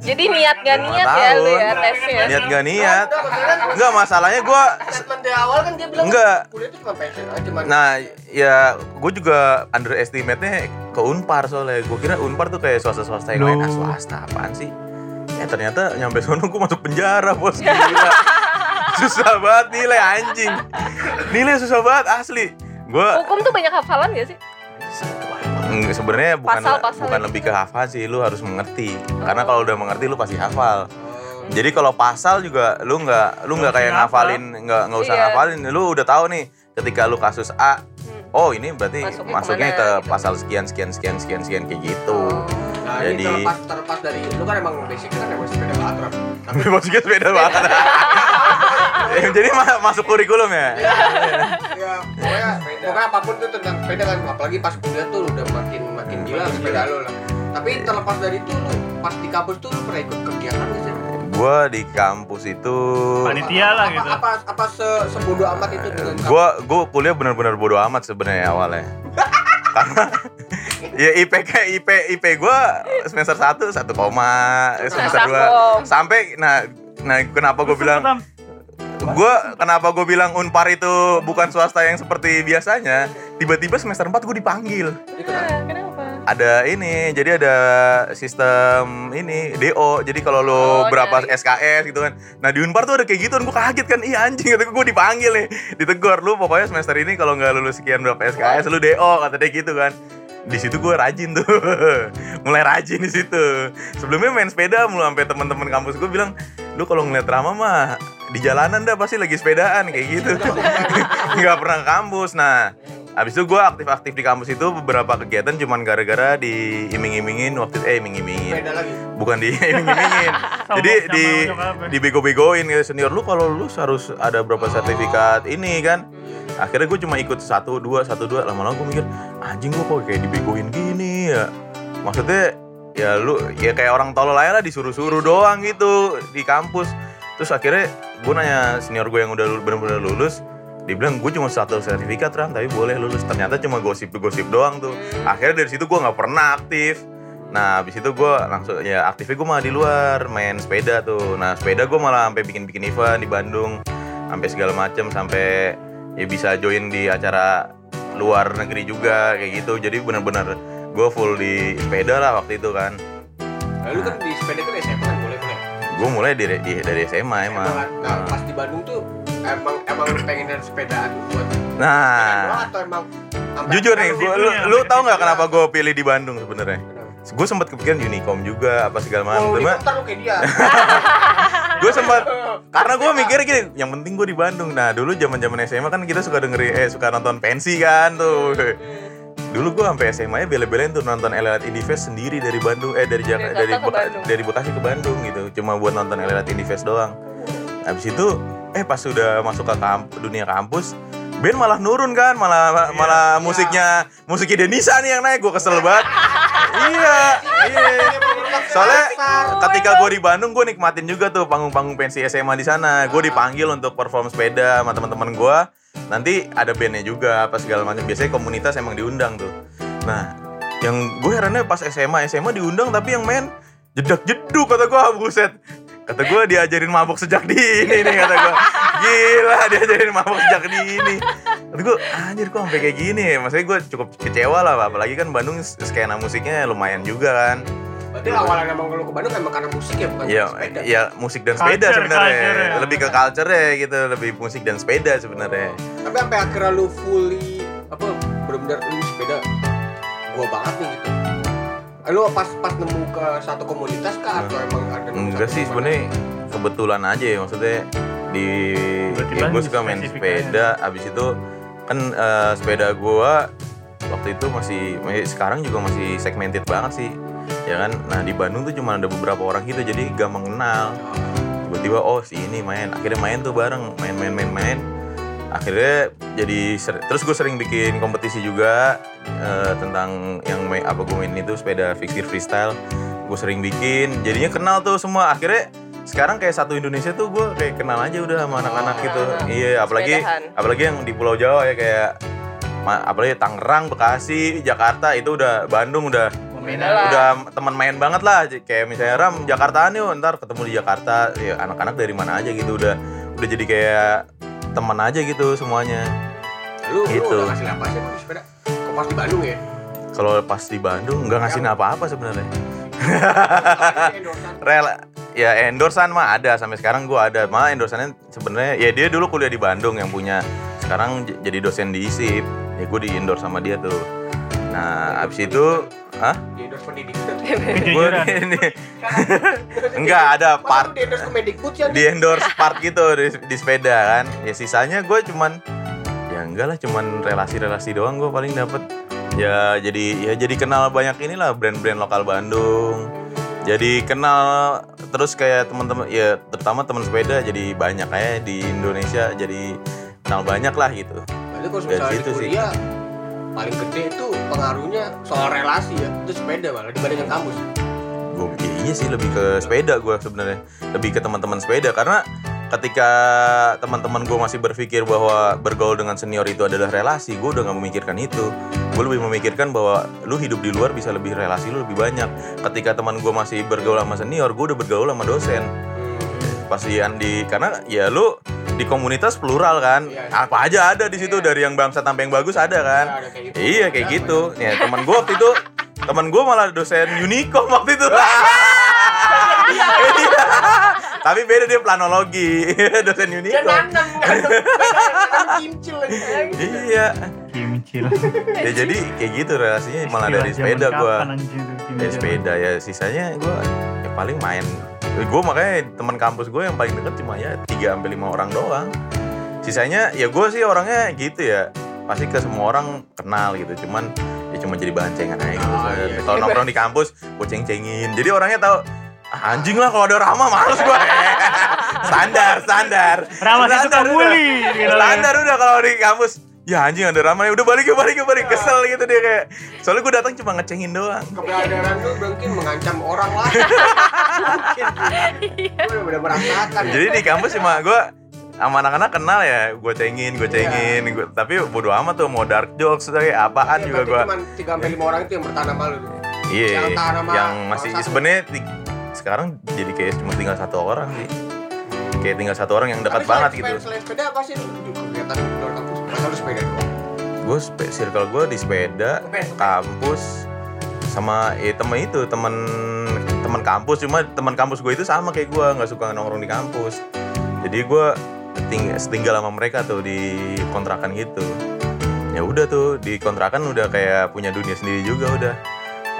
Jadi niat gak niat ya lu ya tesnya. Niat gak niat, kan enggak masalahnya gue, statement dari awal kan dia bilang Enggak. kuliah itu cuma passion aja cuma nah ya gue juga underestimate-nya ke Unpar soalnya, gue kira Unpar tuh kayak swasta-swasta yang lain, ah Loh. swasta apaan sih? Eh ternyata nyampe sono gue masuk penjara bos, [LAUGHS] gila. Susah banget nilai anjing, nilai susah banget asli. Gue Hukum tuh banyak hafalan gak sih? Nggak, sebenarnya bukan Pasal-pasal bukan gitu. lebih ke hafal sih lu harus mengerti karena kalau udah mengerti lu pasti hafal jadi kalau pasal juga lu nggak lu nggak kayak ngafalin nggak nggak usah Iya. ngafalin lu udah tahu nih ketika lu kasus A oh ini berarti Masuknya masuknya, ke mana, ke gitu. pasal sekian sekian sekian sekian sekian kayak gitu Oh. Nah, ini Jadi- terlepas terlepas dari lu kan emang basicnya kan emang sepeda baterai. tapi maksudnya beda banget [LAUGHS] jadi ma- masuk kurikulum ya Ya, pokoknya pokoknya apa pun tuh tentang sepeda kan, apalagi pas kuliah tuh lu udah makin makin gila sepeda lu lah. Tapi terlepas dari itu lu pas di kampus tuh lu pernah ikut kegiatan nggak sih? gue di kampus itu panitia lah Apa- gitu Apa apa se sebodoh amat itu dengan gue gue kuliah benar-benar bodo amat sebenarnya awalnya karena [LAUGHS] ya IPK IP IP gue semester 1 satu koma semester Nah, 2 sakom. sampai nah nah kenapa gue bilang Tam. Gue kenapa gue bilang Unpar itu bukan swasta yang seperti biasanya? Tiba-tiba semester 4 gue dipanggil. Nah, kenapa? ada ini jadi ada sistem ini DO jadi kalau lo Oh, berapa nyari. SKS gitu kan. Nah di Unpar tuh ada kayak gitu gue kaget kan. Iya anjing kata gue dipanggil nih ditegur lu pokoknya semester ini kalau nggak lulus sekian berapa SKS lu DO kata dia gitu kan di situ gue rajin tuh. [LAUGHS] Mulai rajin di situ. Sebelumnya main sepeda mulu sampai teman-teman kampus gue bilang lu kalau ngeliat Rama mah di jalanan dah pasti lagi sepedaan kayak gitu. [LAUGHS] Nggak pernah ke kampus. Nah Abis itu gue aktif-aktif di kampus itu beberapa kegiatan cuman gara-gara diiming-imingin waktu itu eh iming-imingin. Bukan di [LAUGHS] iming-imingin. Jadi di dibego-begoin gitu. Senior lu kalau lulus harus ada berapa sertifikat ini kan akhirnya gue cuma ikut satu dua satu dua. Lama-lama gue mikir anjing gue kok kayak dibegoin gini ya? Maksudnya ya lu ya kayak orang tolol aja lah disuruh-suruh doang gitu di kampus. Terus akhirnya gue nanya senior gue yang udah bener-bener lulus. Dia bilang gue cuma satu sertifikat ram tapi boleh lulus. Ternyata cuma gosip-gosip doang tuh. Akhirnya dari situ gue nggak pernah aktif. Nah, habis itu gue langsung ya aktifnya gue malah di luar main sepeda tuh. Nah, sepeda gue malah sampai bikin-bikin event di Bandung, sampai segala macem, sampai ya bisa join di acara luar negeri juga kayak gitu. Jadi bener-bener gue full di sepeda lah waktu itu kan. Lalu kan di sepeda kan SMA kan boleh boleh. Gue mulai dari di- dari SMA emang. Emang, nah, pas di Bandung tuh emang emang lu pengen dari sepedaan buat Nah, atau emang jujur nih, gua, lu- lu, lu tau nggak kenapa gue pilih di Bandung sebenarnya? Gue sempat kepikiran Unicom juga apa segala macam. Oh, Cuma helikopter lu kayak dia. [LAUGHS] gue sempat [LAUGHS] karena gue mikir gini yang penting gue di Bandung. Nah dulu zaman zaman SMA kan kita suka dengerin eh suka nonton pensi kan tuh. Dulu gue sampai SMA nya bela-belain tuh nonton Elelat Indie Fest sendiri dari Bandung eh dari Jak- Dari dari Jakarta Beka- Bekasi ke Bandung gitu cuma buat nonton Elelat Indie Fest doang. Habis itu eh pas sudah masuk ke kamp- dunia kampus band malah nurun kan malah malah musiknya musiknya Denisa nih yang naik gue kesel banget. Iya iya. Soalnya ketika gue di Bandung gue nikmatin juga tuh panggung-panggung pensi SMA di sana. Gue dipanggil untuk perform sepeda sama teman-teman gue nanti ada bandnya juga apa segala macam. Biasanya komunitas emang diundang tuh. Nah yang gue herannya pas SMA SMA diundang tapi yang main jedak jeduk kata gue buset kata gue diajarin mabuk sejak dini nih kata gue gila diajarin mabuk sejak dini kata gue anjir kok sampai kayak gini ya maksudnya gue cukup kecewa lah apalagi kan Bandung skena musiknya lumayan juga kan Berarti awalan emang lu ke Bandung emang karena musik ya bukan Iya, sepeda. iya musik dan sepeda sebenarnya. ya. Lebih ke culture ya gitu, lebih musik dan sepeda sebenarnya. Tapi sampai akhirnya lu fully apa benar-benar lu sepeda gua banget nih gitu. Lu pas pas nemu ke satu komunitas kah atau emang ada Enggak sih sebenarnya kebetulan aja ya maksudnya di ya, gue suka main sepeda, abis itu kan eh, sepeda gua waktu itu masih masih- sekarang juga masih segmented banget sih ya kan? Nah di Bandung tuh cuma ada beberapa orang gitu jadi gampang kenal. Tiba-tiba oh si ini main akhirnya main tuh bareng main main main main akhirnya jadi terus gue sering bikin kompetisi juga eh, tentang yang main apa gue main itu sepeda fixed freestyle. Gue sering bikin jadinya kenal tuh semua. Akhirnya sekarang kayak satu Indonesia tuh gue kayak kenal aja udah sama anak-anak gitu. Iya apalagi Sepedahan. apalagi yang di Pulau Jawa ya kayak apalagi Tangerang Bekasi Jakarta itu udah Bandung udah Beda lah. udah teman main banget lah. Kayak misalnya Ram Jakartaan yuk ntar ketemu di Jakarta. Ya anak-anak dari mana aja gitu udah udah jadi kayak teman aja gitu semuanya Lu, Gitu. lu udah ngasih apa sih sepeda? Kok pas di Bandung ya? kalau pas di Bandung nggak ngasih apa-apa sebenarnya Ini [LAUGHS] endorsean. rel ya endorsan mah ada sampai sekarang gua ada mah endorsannya sebenarnya ya dia dulu kuliah di Bandung yang punya sekarang jadi dosen di ISIP ya gue di endorse sama dia tuh nah abis itu ah Di endorse pendidikan. [LAUGHS] Kejujuran. ini enggak ada part lu di endorse ke Medikbud ya? di endorse part gitu di, di sepeda kan ya sisanya gue cuman ya enggak lah cuman relasi-relasi doang gue paling dapet ya jadi ya jadi kenal banyak inilah brand-brand lokal Bandung jadi kenal terus kayak teman-teman ya terutama teman sepeda jadi banyak kayak di Indonesia jadi kenal banyak lah gitu Berarti kalau Dari misalnya di situ sih. Paling gede itu pengaruhnya soal relasi ya. Itu sepeda malah dibandingkan kampus. Gue iya sih lebih ke sepeda gue sebenarnya. Lebih ke teman-teman sepeda karena ketika teman-teman gue masih berpikir bahwa bergaul dengan senior itu adalah relasi gue udah nggak memikirkan itu. Gue lebih memikirkan bahwa lu hidup di luar bisa lebih relasi lu lebih banyak. Ketika teman gue masih bergaul sama senior gue udah bergaul sama dosen. Pasti di karena ya lu di komunitas plural kan Iya. apa aja ada di situ dari yang bangsa sampai yang bagus ada kan Ya, ada kayak gitu. Iya kayak gitu. Ya teman gue waktu itu teman gue malah dosen Unicom waktu itu. [LAUGHS] Iya. Tapi beda dia planologi, [LAUGHS] dosen Unicom. lagi Iya. Kimcil. ya jadi kayak gitu relasinya malah dari sepeda tuh, dari sepeda ya sisanya gua ya paling main gue makanya teman kampus gue yang paling deket cuma ya 3 sampai lima orang doang. Sisanya ya gue sih orangnya gitu ya. Pasti ke semua orang kenal gitu cuman ya cuma jadi bahan cengan aja gitu. Oh, iya. kalau nongkrong di kampus gue ceng-cengin. Jadi orangnya tahu "Ah, anjing lah kalau ada Rama males gue [LAUGHS] standar standar. Rama itu Standar bully. gitu. standar udah kalau di kampus ya anjing ada Rama udah balik yuk balik yuk balik. Kesel gitu dia kayak. Soalnya gue datang cuma ngecengin doang. Keberadaan lu mungkin mengancam orang lain mungkin gue udah merasakan Jadi di kampus cuma gue sama anak-anak kenal ya, gue cengin, gue cengin, gua- tapi bodo amat tuh mau dark jokes kayak apaan juga gue. cuma 3 sampai 5 orang itu yang bertahan sama lu. Iya, yang tahan sama yang masih sebenarnya sekarang jadi kayak cuma tinggal satu orang sih. Kayak tinggal satu orang yang dekat banget gitu. Selain sepeda apa sih kegiatan di luar kampus? Masa lu sepeda doang? Gue spe- circle gue di sepeda, kampus, sama ya temen itu temen teman kampus. Cuma teman kampus gue itu sama kayak gue nggak suka nongkrong di kampus. Jadi gue ting tinggal sama mereka tuh di kontrakan gitu. Ya udah tuh di kontrakan udah kayak punya dunia sendiri juga udah.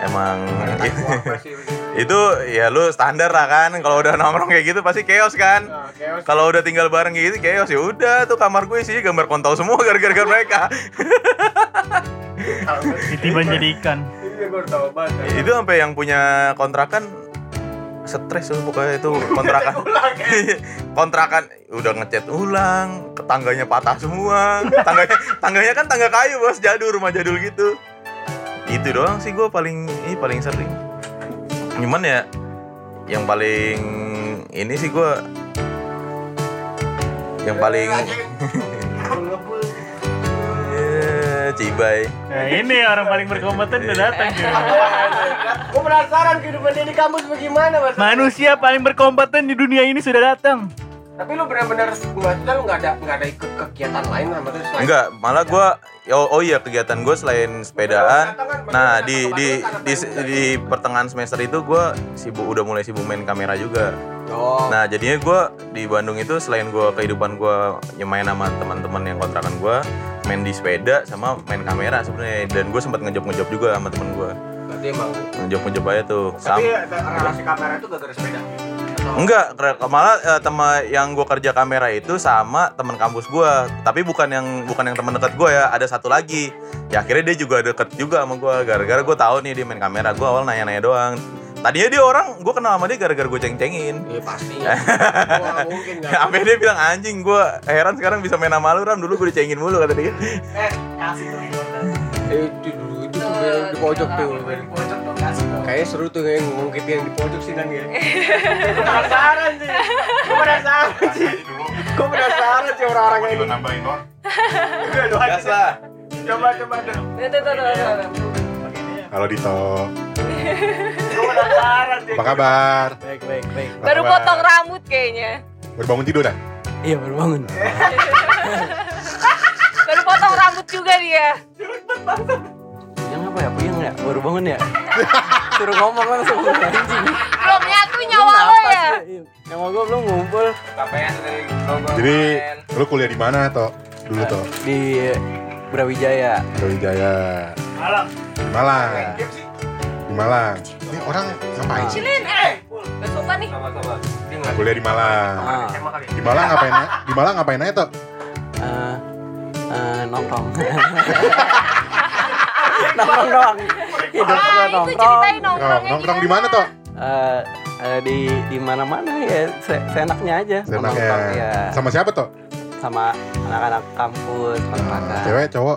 Emang [LAUGHS] itu ya lu standar lah kan. Kalau udah nongkrong kayak gitu pasti chaos kan. Nah, kalau udah tinggal bareng gitu chaos. Ya udah tuh kamar gue sih gambar kontol semua [LAUGHS] gara-gara mereka. Ditiban jadi ikan. Iya, banget. itu sampai yang punya kontrakan stres tuh pokoknya itu kontrakan. [LAUGHS] Kontrakan. Udah ngecat ulang tangganya patah semua. Tangganya tangganya kan tangga kayu bos. Jadul rumah jadul gitu. Itu doang sih gue paling ini paling sering cuman ya yang paling ini sih gue yang paling Eh, cibai Nah, ini orang paling berkompeten udah datang cuy. Gue penasaran kehidupan dia di kampus bagaimana mas. Manusia paling berkompeten di dunia ini sudah datang. Tapi lu benar-benar maksudnya lu nggak ada nggak ada ikut kegiatan lain lah maksudnya selain Enggak, malah gua oh, oh iya kegiatan gue selain sepedaan. Nah, di di di, di pertengahan semester itu gua sibuk udah mulai sibuk main kamera juga. Oh, Nah, jadinya gua di Bandung itu selain gua kehidupan gua yang main sama teman-teman yang kontrakan gua, main di sepeda sama main kamera sebenarnya dan gue sempat ngejob-ngejob juga sama temen gua. berarti emang. Ngejob-ngejob aja tuh. Tapi Sam- relasi kamera itu gak gara sepeda. Enggak, malah eh, teman yang gue kerja kamera itu sama teman kampus gue, tapi bukan yang bukan yang teman dekat gue ya, ada satu lagi. Ya akhirnya dia juga deket juga sama gue, gara-gara gue tahu nih dia main kamera. Gue awal nanya-nanya doang. Tadinya dia orang, gue kenal sama dia gara-gara gue ceng-cengin. Iya pastinya. [LAUGHS] Wah, mungkin. Sampai dia bilang anjing, gue heran sekarang bisa main sama lu Ram. Dulu gue dicengin mulu kata dia. Eh, itu dulu itu tuh Bel, di pojok tuh. Bel. Kayaknya seru tuh kayak ngungkit yang di pojok sih dan ya. [LAUGHS] Gue penasaran sih. Gue penasaran sih. Gue penasaran sih orang-orang yang ini. nambahin doang. Gas lah. Coba coba dong. Tuh, tuh, tuh. Halo Dito, Gue penasaran sih. apa kabar? Baik, baik, baik. Baru potong rambut kayaknya. Baru bangun tidur dah? Iya, baru bangun. [LAUGHS] Baru potong rambut juga dia. Apa ya? Puyeng ya? Baru bangun ya? [LAUGHS] Suruh ngomong langsung anjing. Belum nyatu nyawa lo ya. Iya. Nyawa gue belum ngumpul dari Jadi, lu kuliah di mana toh? Dulu toh? di Brawijaya. Brawijaya. Malam. Di Malang. Di Malang. Ini orang ngapain sih? Cilin, eh. Gak suka nih. sama-sama. Kuliah di Malang. Ah, Di Malang ngapain? Di Malang ngapain aja toh? eh, eh, nongkrong. [LAUGHS] nongkrong doang. Hidup gue Ah, nongkrong. Nongkrong, nongkrong di mana toh? Eh, eh, di di mana-mana ya se seenaknya aja Senangnya. nongkrong ya Sama siapa toh? sama anak-anak kampus kontrakan Cewek, cowok,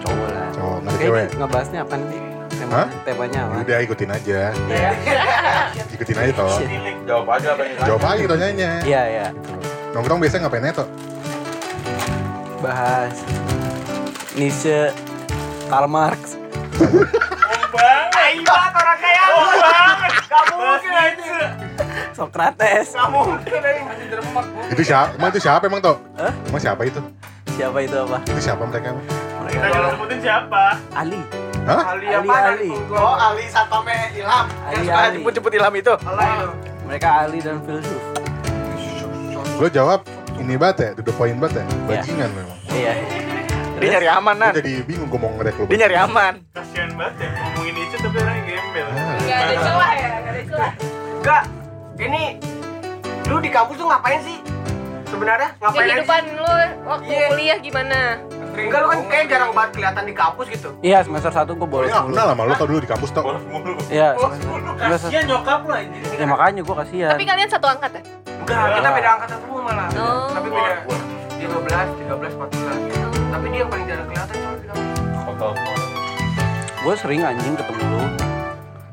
cowok lah cowok, nggak cewek. ngebahasnya apa nih tema Hah? temanya apa Udah ikutin aja. Iya. [LAUGHS] Ikutin aja toh. Jawab aja apa yang Jawab aja tanyanya. iya iya Gitu. Nongkrong biasanya ngapain aja toh? bahas Nietzsche Karl Marx Banget, banget orang kayak lu banget. Kamu mungkin itu. Socrates Itu siapa? Emang itu siapa emang toh? Hah? Emang siapa itu? siapa itu apa Itu siapa mereka emang? Kita jangan sebutin siapa. Ali Hah? Ali Ali, apa? Ali. Oh, Ali Satpame Ilham. Ali, Yang suka Ali. jemput-jemput Ilham itu. mereka Ali dan filsuf Lo jawab ini banget ya, the point banget ya? Iya. Bajingan memang. iya Dia nyari aman, Gua Nan. jadi bingung gue mau ngerek lu. Dia nyari aman. Kasian banget ya ngomongin itu tapi orangnya gembel. Ah, Gak ada celah ya, gak ada celah. Enggak. Ini lu di kampus tuh ngapain sih? Sebenarnya ngapain aja Kehidupan lu waktu Iya. kuliah gimana? sih? Enggak lu kan kayak jarang banget kelihatan di kampus gitu. Iya, semester 1 gue Gue bolos nggak mulu. kenal sama lu tau dulu di kampus tau. Bolos mulu. Iya, semester Kasian nyokap lu anjir. Ya makanya gue kasihan. Tapi kalian satu angkat ya? Enggak, kita beda angkatan semua malah. Oh. Tapi beda 13, 13, 14. Tapi dia yang paling jarang kelihatan di kampus. Gue sering anjing ketemu lu.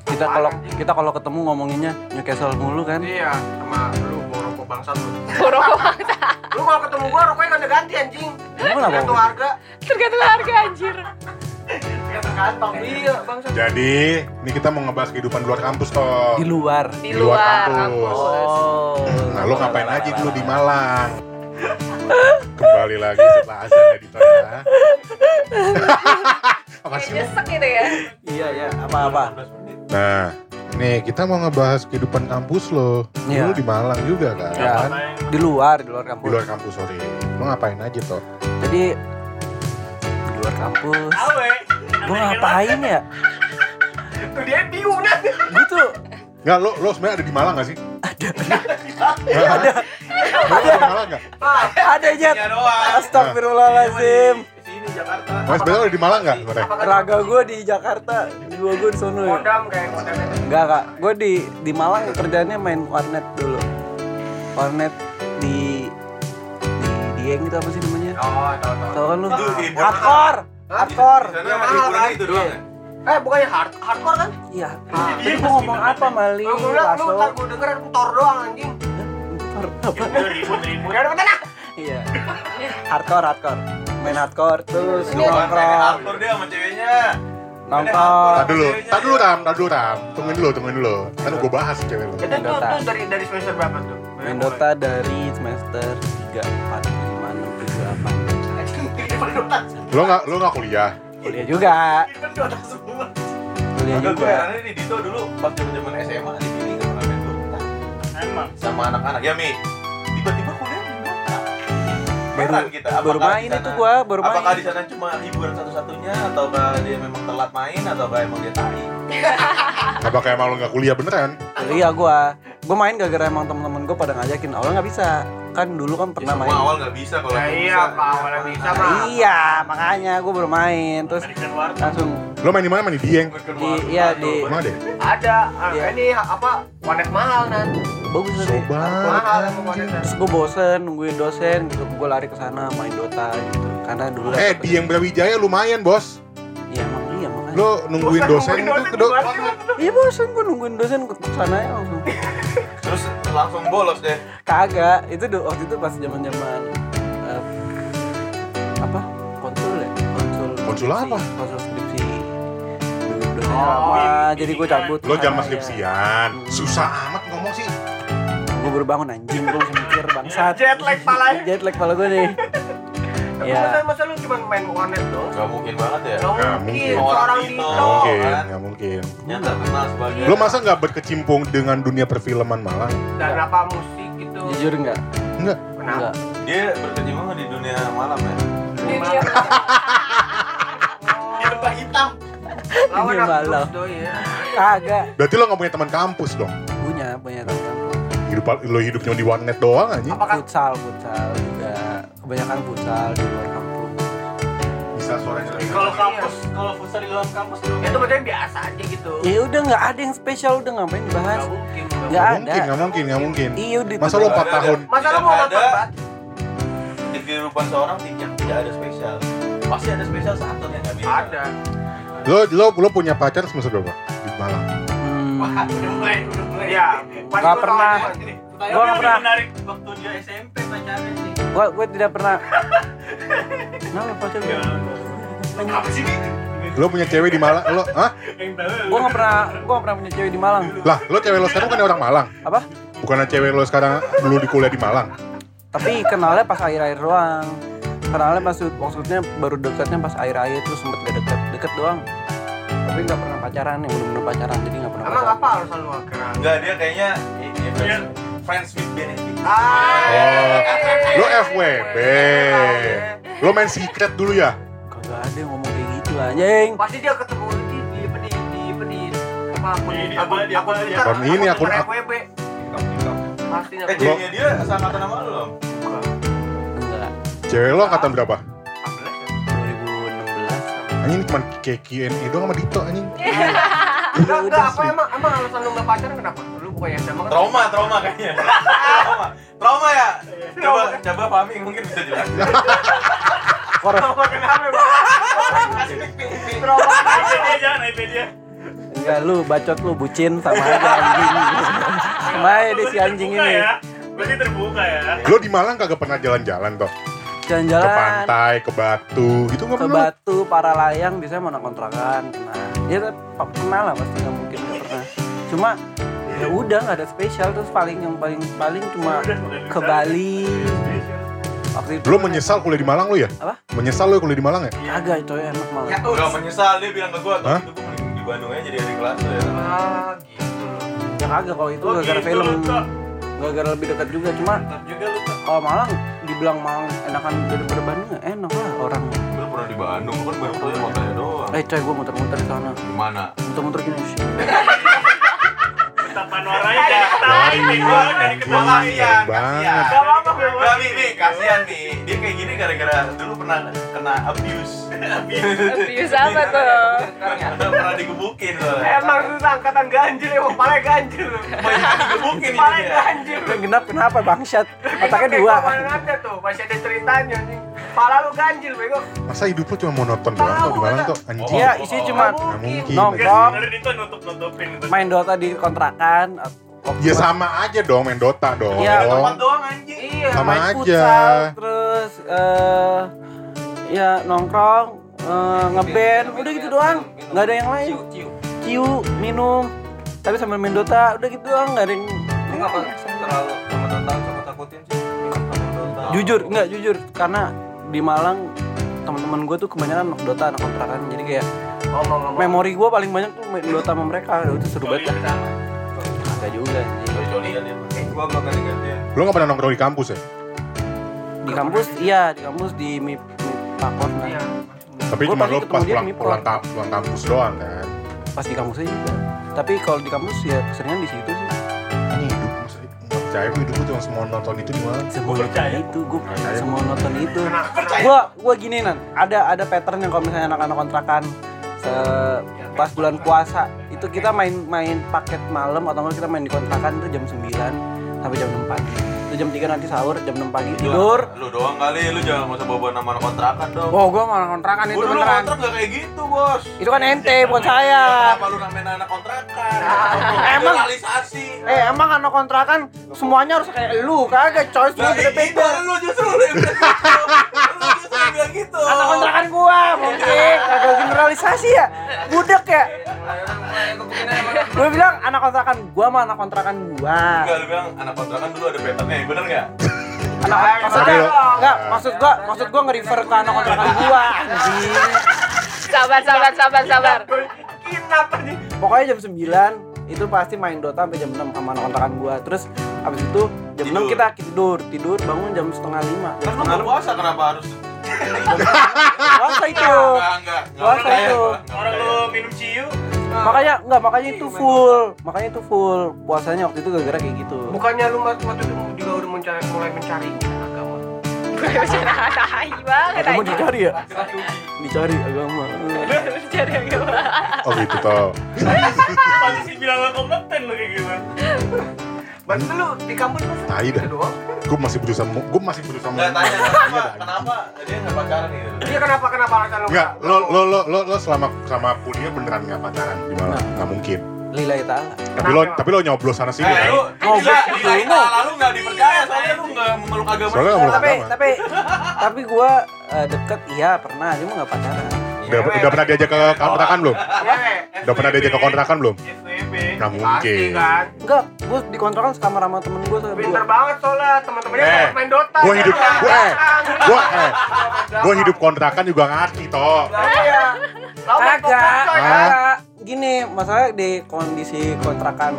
Kita kalau kita kalau ketemu ngomonginnya Newcastle mulu kan. Iya, sama lu bawa rokok bangsat lu. [LAUGHS] Borok Lu kalau ketemu gua rokoknya kan ganti anjing. Tergantung harga. tergantung harga anjir. Tergantung kantong. Iya, bangsat. Jadi, ini kita mau ngebahas kehidupan di luar kampus toh. Di luar. Di Di luar luar kampus. kampus. Oh. Nah, lo ngapain aja dulu di Malang? Kembali lagi setelah azan editor ya. [LAUGHS] Apa sih? nyesek gitu ya. Iya ya, apa-apa. Nah, nih kita mau ngebahas kehidupan kampus lo. Iya. Lu di Malang juga kan? Ya. Di luar, di luar Di kampus. luar kampus, sorry. Lo ngapain aja toh? Jadi di luar kampus. Awe. Gue ngapain ya? Tuh dia bingung nih. Gitu. Nggak, lo, lo sebenarnya ada di Malang gak sih? Ada. ada. Malang? Ada Jet. Ya doang. Astagfirullahaladzim. Sini Jakarta. Mas sebenarnya ada di Malang gak sebenarnya? Raga gue di Jakarta, jiwa gue di sono ya. Kodam kayak kodam itu. Enggak kak, gue di di Malang kerjanya main warnet dulu. Warnet di di Dieng itu apa sih namanya? Oh, tahu tahu. Tahu kan lu? Hardcore, hardcore. Di sana Yang mahal, kan? itu doang ya? Eh, bukannya hard hardcore kan? Iya. Tadi gue ngomong apa Mali? Lu bilang lu ntar gua denger tor doang anjing. Apa? Ribut-ribut. Udah mana? Iya. Hardcore, hardcore. Main hardcore terus Lu nongkrong, hardcore dia sama ceweknya. nongkrong. Tak dulu, dulu Ram, dulu Ram. Tungguin dulu, tungguin dulu. Kan gue bahas cewek lo. Itu tuh, dari dari semester berapa tuh? Main Dota dari semester 3, 4, 5, 6, 7, 8. Lo nggak, lo nggak kuliah? Kuliah juga. Kuliah gue juga. herannya Dito dulu pas zaman-zaman SMA sama anak-anak. Ya Mi, tiba-tiba kuliah main Dota. Baru, Heran kita. baru apakah main di sana- itu gua, baru Apakah main. di sana cuma hiburan satu-satunya ataukah dia memang telat main ataukah emang dia tai? [LAUGHS] Apakah emang lo nggak kuliah beneran? Iya gua. Gua main gara-gara emang temen-temen gua pada ngajakin. Awalnya nggak bisa. Kan dulu kan Ya, pernah semua main. awal nggak bisa kalau Ya iya, bisa. Pak, awalnya bisa mah. Iya, makanya gua baru main. Terus langsung Lo main di mana? Main di Dieng? di iya di Mana deh? Ada, ah, Iya. ini apa? Wanet mahal nan. bagus. Sobat. Mahal. Terus gua bosen nungguin dosen gitu. Gua lari ke sana main Dota gitu. Karena dulu Eh, Dieng Brawijaya lumayan bos. Iya emang iya makanya. Lo nungguin dosen itu ke do- Iya bosen gua nungguin dosen ke sana ya langsung. Terus langsung bolos deh. Kagak, itu do- waktu itu pas zaman-zaman eh, apa? Konsul ya? Konsul. Konsul apa? Konsul skripsi. Dulu dosennya lama, jadi gue cabut. Lo jam Iya. skripsian. Susah amat ngomong sih. Gue baru bangun anjing, gue mikir bangsat. Jet lag palanya. Jet lag pala gue nih. [LAUGHS] Tapi Iya. masa, masa lu cuma main wanet doang? Gak mungkin banget ya. Gak Nggak mungkin, seorang Orang Dito. Nggak mungkin, kan? nggak mungkin. Yang terkenal sebagai Lo masa nggak berkecimpung dengan dunia perfilman Malang? Dan apa musik gitu. Jujur enggak? Enggak. Kenapa? Enggak. dia berkecimpung di dunia malam ya. Ini dia. Lawan Dunia aku malam. terus doi ya. Kagak. Berarti lo nggak punya teman kampus dong? Punya, punya teman Hidup lo hidupnya di warnet doang aja. Futsal, futsal. Kebanyakan futsal di luar kampung. Bisa suaranya lebih Kalau kampus, kalau futsal di dalam kampus itu itu berarti biasa aja gitu. Ya udah nggak ada yang spesial, udah ngapain dibahas? Nggak ada. mungkin, nggak mungkin, nggak mungkin. Iya udah. Masa lo doang. 4 tahun? Masa lu Tidak mau ada. Di kehidupan seorang yang tidak ada spesial. Pasti ada spesial satu yang nggak bisa. Ada. Lo lo lo punya pacar semester berapa di Malang? Hmm. Udah mulai, udah mulai. Ya, Nggak pernah. Nih. Gua nggak pernah. menarik waktu dia SMP pacarnya sih. Gua gua tidak pernah. [LAUGHS] Kenapa pacar gue? Apa sih ini? Lo punya cewek di Malang? Lo, hah? Tahu. Gua nggak pernah, gua nggak pernah punya cewek di Malang. Lah, lo cewek lo sekarang bukan orang Malang? Apa? Bukannya cewek lo sekarang dulu di kuliah di Malang? Tapi kenalnya pas akhir-akhir doang. Kenalnya maksud maksudnya baru dekatnya pas akhir-akhir terus sempet gak deket deket doang. Tapi nggak pernah pacaran yang bener-bener pacaran jadi nggak pernah Emang pacaran. apa alasan lu akhirnya? Enggak, dia kayaknya ini friends, with benefit. Ah, Oh, lo FWB. Lo main secret dulu ya? Gak ada yang ngomong kayak gitu anjing. Pasti dia ketemu di di di di di, apa akun Di- apa, di apa, akun di akun ini, akun- FWB. Pastinya. Eh, jadinya dia seangkatan sama loh. Enggak. Cewek lo angkatan berapa? 2016. Anjing ini cuma kayak Q&A doang sama Dito anjing. Enggak, enggak, apa emang emang alasan lu enggak pacaran kenapa? Lu bukannya SMA kan? Trauma, trauma kayaknya. trauma. Trauma ya? Coba coba Fahmi mungkin bisa jelasin. Trauma kenapa? Kasih pik-pik trauma. Dia jangan IP dia. Enggak lu bacot lu bucin sama aja anjing. Sama aja deh si anjing ini. ya. Berarti terbuka ya. Lo di Malang kagak pernah jalan-jalan toh? Ke Jalan-jalan pantai, ke Batu, gitu nggak ke pernah? Batu, para layang biasanya mana kontrakan. Nah, ya pa- pernah lah pasti nggak mungkin nggak pernah. Cuma ya udah nggak ada spesial terus paling yang paling paling cuma ke Bali. Waktu itu Lo menyesal kuliah di Malang lo ya? Apa? Menyesal lo kuliah di Malang ya? kagak itu enak malah. Ya, Enggak menyesal dia bilang ke gua? "Tuh, itu gua mending di Bandung aja jadi adik kelas lu ya." Ah, gitu. Ya kagak kalau itu Oh, gara-gara gitu, film. Gara-gara lebih dekat juga cuma juga lu. Kalau Malang dibilang Malang enakan daripada Bandung ya enak lah orang. Pernah di Bandung, lu kan baru kuliah makanya doang. Eh coy gue muter-muter di sana. Di mana? Muter-muter gini sih. Tapan warnanya dah. Nih gua dari ketawa. Kasihan, banget. Gak apa-apa gak nih, nih, kasihan nih. Dia kayak gini gara-gara dulu pernah kena abuse. Abuse apa tuh? pernah digebukin loh. Emang susah angkatan ganjil emang paling ganjil digebukin dia. ganjil. Genap kenapa bangsat? Otaknya dua. gua mana ada tuh, masih ada ceritanya nih. Pala lu ganjil bego. Masa hidup lo cuma monoton doang di Malang tuh? Anjing. Iya, isinya cuma nongkrong, Sebenarnya itu nutup-nutupin. gitu. main Dota di kontrakan. Ya sama aja dong main Dota dong. Iya, Tempat doang anjing. Iya. Sama main aja. futsal, terus eh ya nongkrong, eh, ngeband, udah gitu doang. Nggak ada yang lain. Ciu, minum, tapi sambil main Dota, udah gitu doang. Nggak ada yang Lu terlalu sama Dota sama takutin sih? Sama jujur nggak jujur karena di Malang teman-teman gue tuh kebanyakan anak Dota anak kontrakan jadi kayak Ngomong-ngomong. memori gue paling banyak tuh main Dota sama mereka Udah, itu seru banget. Kagak juga. Jolian ya. Eh, gua bakal ganti ya. Lo nggak pernah nongkrong di kampus ya? di kampus iya di kampus di MIP, MIP Pakor. Iya. Tapi Gua cuma lo pas pulang, di pulang, pulang kampus doang kan? pas di kampusnya juga tapi kalau di kampus ya keseringan di situ percaya gue hidup gue cuma semua nonton itu Malang. semua percaya. itu gue Percaya. semua nonton itu Kenapa? gua gua gini nan ada ada pattern yang kalau misalnya anak-anak kontrakan se- pas bulan puasa itu kita main main paket malam atau enggak kita main di kontrakan itu jam 9 sampai jam 6 itu jam 3 nanti sahur jam 6 pagi tidur Lu doang kali, lu jangan mau bawa nama kontrakan dong. wow gua malah kontrakan itu beneran kontrak gak kayak gitu, Bos. itu kan ente bukan saya Kenapa lu namain anak kontrakan? Emang- realisasi. eh emang anak kontrakan semuanya harus kayak lu kagak coy semua beda-beda lu justru [LAUGHS] lu yang bilang gitu. Anak kontrakan gua mungkin kagak generalisasi ya budek ya gue bilang anak kontrakan gua sama anak kontrakan gua Enggak, lu bilang anak kontrakan dulu ada patternnya, bener gak? anak maksudnya enggak maksud gua maksud gua nge-refer ke anak kontrakan gua anjing Sabar, sabar, sabar, sabar. Kenapa nih? pokoknya jam 9 itu pasti main Dota sampai jam 6 sama anak kontrakan gua terus abis itu jam Tidur. 6 kita tidur tidur bangun jam setengah lima Kan lu setengah puasa, kenapa harus? Puasa itu Puasa itu. Orang lu minum ciu. makanya enggak makanya itu full makanya itu full puasanya waktu itu gara-gara kayak gitu Bukannya lu waktu waktu itu juga udah mencari, mulai mencari agama. Tai banget aja. dicari ya dicari agama Cari agama. Oh gitu toh. Pasti bilang kompeten lu kayak gitu. Berarti lu di kampus lu Tai dah. itu doang? Gue masih berusaha, gue masih berusaha. Enggak tanya Iya, kenapa? Kenapa dia enggak pacaran gitu? Iya kenapa kenapa lu? Enggak, lo lo lo lo lo selama selama kuliah beneran nggak pacaran di Malang? Nah. Nggak mungkin. lillahi ta'ala Tapi lo tapi lo nyoblos sana sini Eh, kan? lu Oh, gila, gua- gila, lalu enggak dipercaya soalnya lu enggak memeluk agama. Soalnya nggak meluk tapi agama. tapi tapi gua eh, deket iya pernah cuma nggak pacaran Udah, udah pernah diajak ke kontrakan belum? Iya, Udah pernah diajak ke kontrakan belum? Pasti mungkin. kan. enggak gua di kontrakan sekamar sama temen gua sama Pinter banget soalnya teman-temannya Eh, main Dota. Gue hidup, Iya. gue eh, gue eh, gue hidup kontrakan juga ngerti toh. Iya. Pokemon, coy. kagak. Gini, masalah di kondisi kontrakan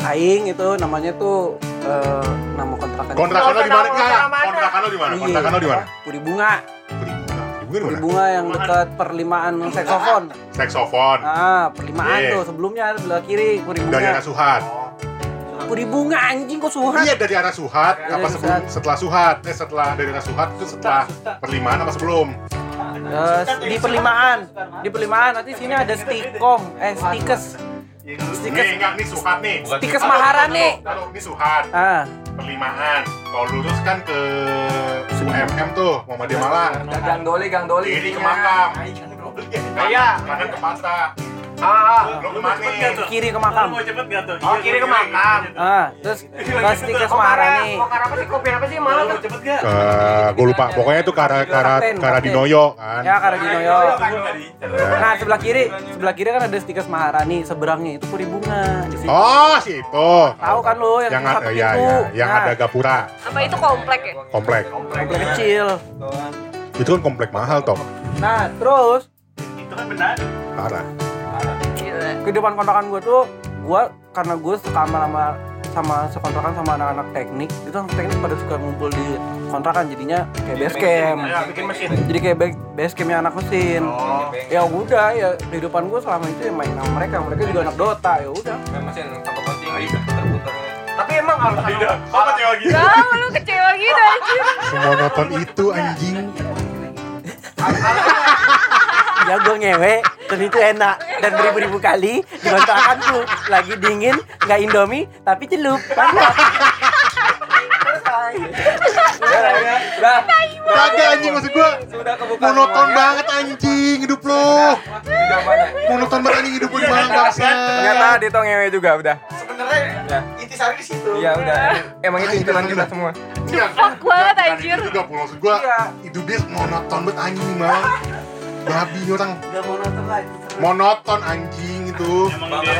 aing itu namanya tuh eh, nama kontrakan. Kontrakan lo di mana? Kontrakan lo di mana? Iya. Kontrakan lo di mana? Budi Bunga. Bunga. Bunga bunga yang dekat perlimaan seksofon. Seksofon. Ah, perlimaan Iya. tuh sebelumnya sebelah kiri puri Dari arah bunga. Suhat. Puri bunga anjing kok suhat. Iya dari arah Suhat. Dari Apa sebelum Suhat. setelah Suhat? Eh setelah dari arah Suhat itu setelah perlimaan apa sebelum? Eh, di perlimaan. Di perlimaan nanti sini ada stikom, eh stikes. Stikes. Nih enggak nih Suhat nih. Stikes Maharani. Kalau ini Suhat. Ah, Perlimaan. Kalau lurus kan ke UMM tuh, Muhammadiyah Malang. Gang Doli, Gang Doli. Kiri ke makam. Iya. Kanan ke Patra. Ah, nih? kiri ke makam. Mau cepet gak tuh? oh kiri ke makam. Ah, terus ke stikes Mau Maharani. Mau apa sih? Kopi apa sih malam? Mau cepet gak? Ke gue lupa. Pokoknya itu ke ke Kapten, ke arah kapten. Dinoyo kan. Ya, Karadinoyo. Ya. Nah, sebelah kiri, sebelah kiri kan ada stikes Maharani, seberangnya itu puri bunga. Di situ. Oh, situ. Tahu kan lo yang, Yang satu ada ya, pintu. ya, yang Nah, ada gapura Apa itu komplek ya? komplek. komplek kecil. Itu kan komplek mahal toh. Nah, terus Itu kan benar. Parah. Kehidupan kontrakan gue tuh gue karena gue sekamar sama sama sekontrakan sama anak-anak teknik itu anak teknik pada suka ngumpul di kontrakan jadinya kayak base camp Ya, bikin mesin. jadi kayak ba- base campnya anak mesin ya udah ya kehidupan gue selama itu ya main sama mereka mereka juga anak dota ya udah Mesin tanpa pancing terputar. Tapi emang alasan lu Apa cewek gitu? Tahu lu kecewa gitu anjir. Semonoton itu anjing. Ya gue ngewe dan itu enak dan beribu-ribu kali di kontrakan tuh lagi dingin nggak indomie tapi celup mantap Udah, Kagak anjing maksud gua. sudah kebuka. Monoton banget anjing hidup lo. Monoton banget anjing hidup lo di Malang bangsa. Ternyata Dito ngewe juga udah. sebenarnya Ya. intisari di situ. Iya udah. Emang itu intiman kita semua. Fuck banget anjir. Itu juga maksud gua. Hidup dia monoton banget anjing Malang. Babi orang. udah mau nonton lagi Monoton anjing itu. Emang dia.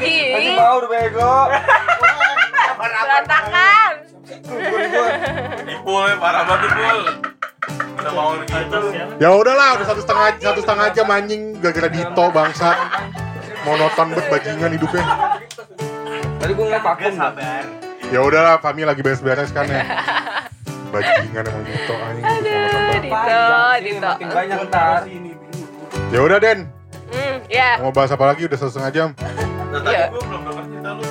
Ih, Mau udah bego. berantakan. Ipul, parah banget Ipul. Udah mau gitu. Ya udahlah, udah satu setengah satu setengah jam anjing gara-gara Dito bangsa. Monoton banget bajingan hidupnya. Tadi gue ngeliat vakum. Ya udahlah, Fami lagi beres-beres kan ya. Bajingan emang Dito anjing. banget. Dito, Dito. Makin banyak ntar. Ya udah Den, Hmm, ya. mau bahas apa lagi? Udah satu setengah jam. Nah, tadi Iya. gua belum denger cerita lu.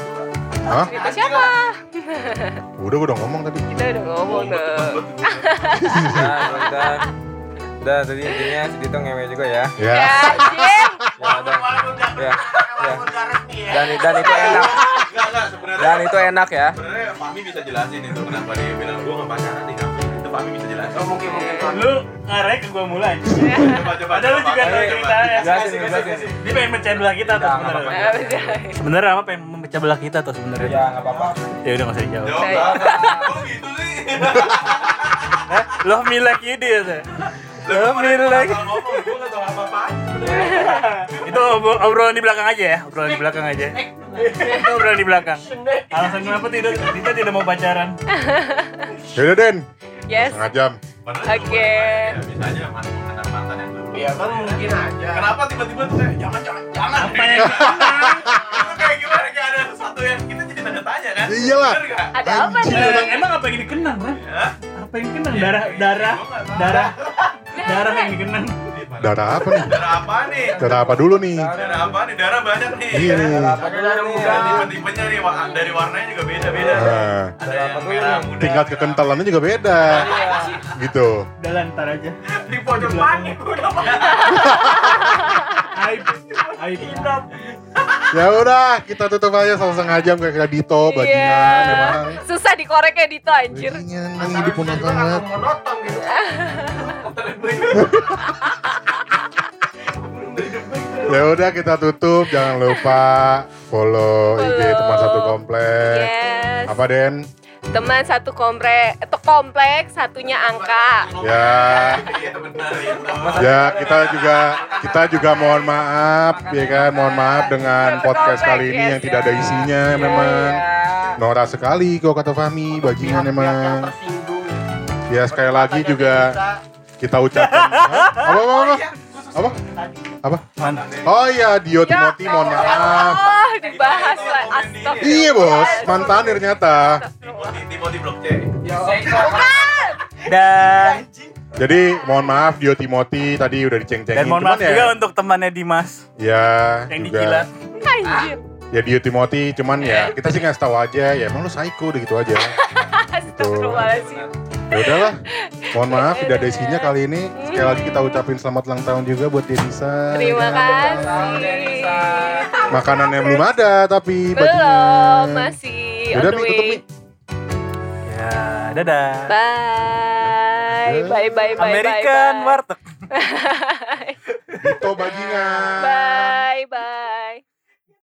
Hah? Cerita siapa? [LAUGHS] Udah gua udah ngomong tadi. Kita udah ngomong dong. Nah, udah. Udah, tadi intinya si Dito ngewe juga ya. Ya. Ya. Ya, udah. Ya. Ya. Dan dan itu enak. Enggak, enggak sebenarnya. Dan itu enak ya. Sebenarnya Fahmi bisa jelasin itu kenapa dia bilang gua enggak pacaran di kampus. Itu Fahmi bisa jelasin. Oh, mungkin mungkin. Lu ngarek ke gua mulai. [LAUGHS] Coba coba. Padahal lu juga tahu ceritanya. Jelasin, jelasin. Dia pengen pecah belah kita tuh sebenarnya. [LAUGHS] Sebenarnya apa pengen memecah belah kita tuh sebenarnya. Ya, enggak apa-apa. Ya udah nggak usah dijawab. Jawab enggak. Kok gitu sih? Eh, lo milek ide ya. Apa-apaan [LAUGHS] sebenarnya. Itu obro- obrolan di belakang aja ya, obrolan di belakang aja. Itu obrolan di belakang. Alasan kenapa tidak kita tidak mau pacaran? Ya udah Den, Yes. setengah jam. Oke. ya, mantan yang dulu. Iya kan mungkin aja. Kenapa tiba-tiba tuh kayak jangan jangan jangan Apa yang [LAUGHS] kayak gimana kayak ada sesuatu yang kita jadi tanda tanya kan? Iyalah. Ada apa nih? Emang apa yang dikenang, kan? Apa yang dikenang? Darah, darah, darah, [LAUGHS] darah yang dikenang. Darah apa nih? Darah apa nih? Darah apa dulu nih? Darah apa nih? Darah banyak nih. Iya nih. Dan tipe-tipenya nih wa- dari warnanya juga beda-beda. Nah, Ada yang merah muda. tingkat kekentalannya juga beda. Gitu. Udah lah, ntar aja. Di pojok panik udah. Aib, aib. Ya udah, kita tutup aja satu setengah jam kayak kayak Dito, bajingan Iya. emang. Susah dikoreknya Dito anjir. Bajingan, hidup monoton banget. Monoton gitu. [LAUGHS] Ya udah kita tutup, jangan lupa follow IG Follow. teman satu komplek. Yes. Apa Den? Teman satu komplek, itu komplek, satunya angka. Ya, Iya benar itu. ya kita juga kita juga mohon maaf ya kan, mohon maaf dengan podcast kali ini yang tidak ada isinya memang. Norak sekali kok kata Fahmi, bajingan emang. Ya sekali lagi juga kita ucapkan Hah? [LAUGHS] apa apa apa apa apa oh iya Dio Timothy mohon maaf Oh, dibahas lah. Astagfirullah. iya bos mantannya ternyata Timothy Timothy blok C. Bukan. Dan Jadi mohon maaf Dio Timothy tadi udah diceng-cengin. Dan mohon Cuman maaf juga ya, untuk temannya Dimas ya yang juga. dijilat. Anjir. Ya Dio Timothy cuman ya kita sih ngasih tahu aja ya emang lu psycho udah gitu aja. [LAUGHS] Astagfirullahaladzim. Ya udahlah. Mohon maaf tidak ada isinya kali ini. Sekali lagi kita ucapin selamat ulang tahun juga buat Denisa. Terima kasih. Makanannya belum ada tapi Belum, bajunya. masih Udah Mi tutup Mi. Ya, dadah. Bye. Bye, bye, bye, American bye, [LAUGHS] bye. warteg. Dito bajingan. Bye, bye.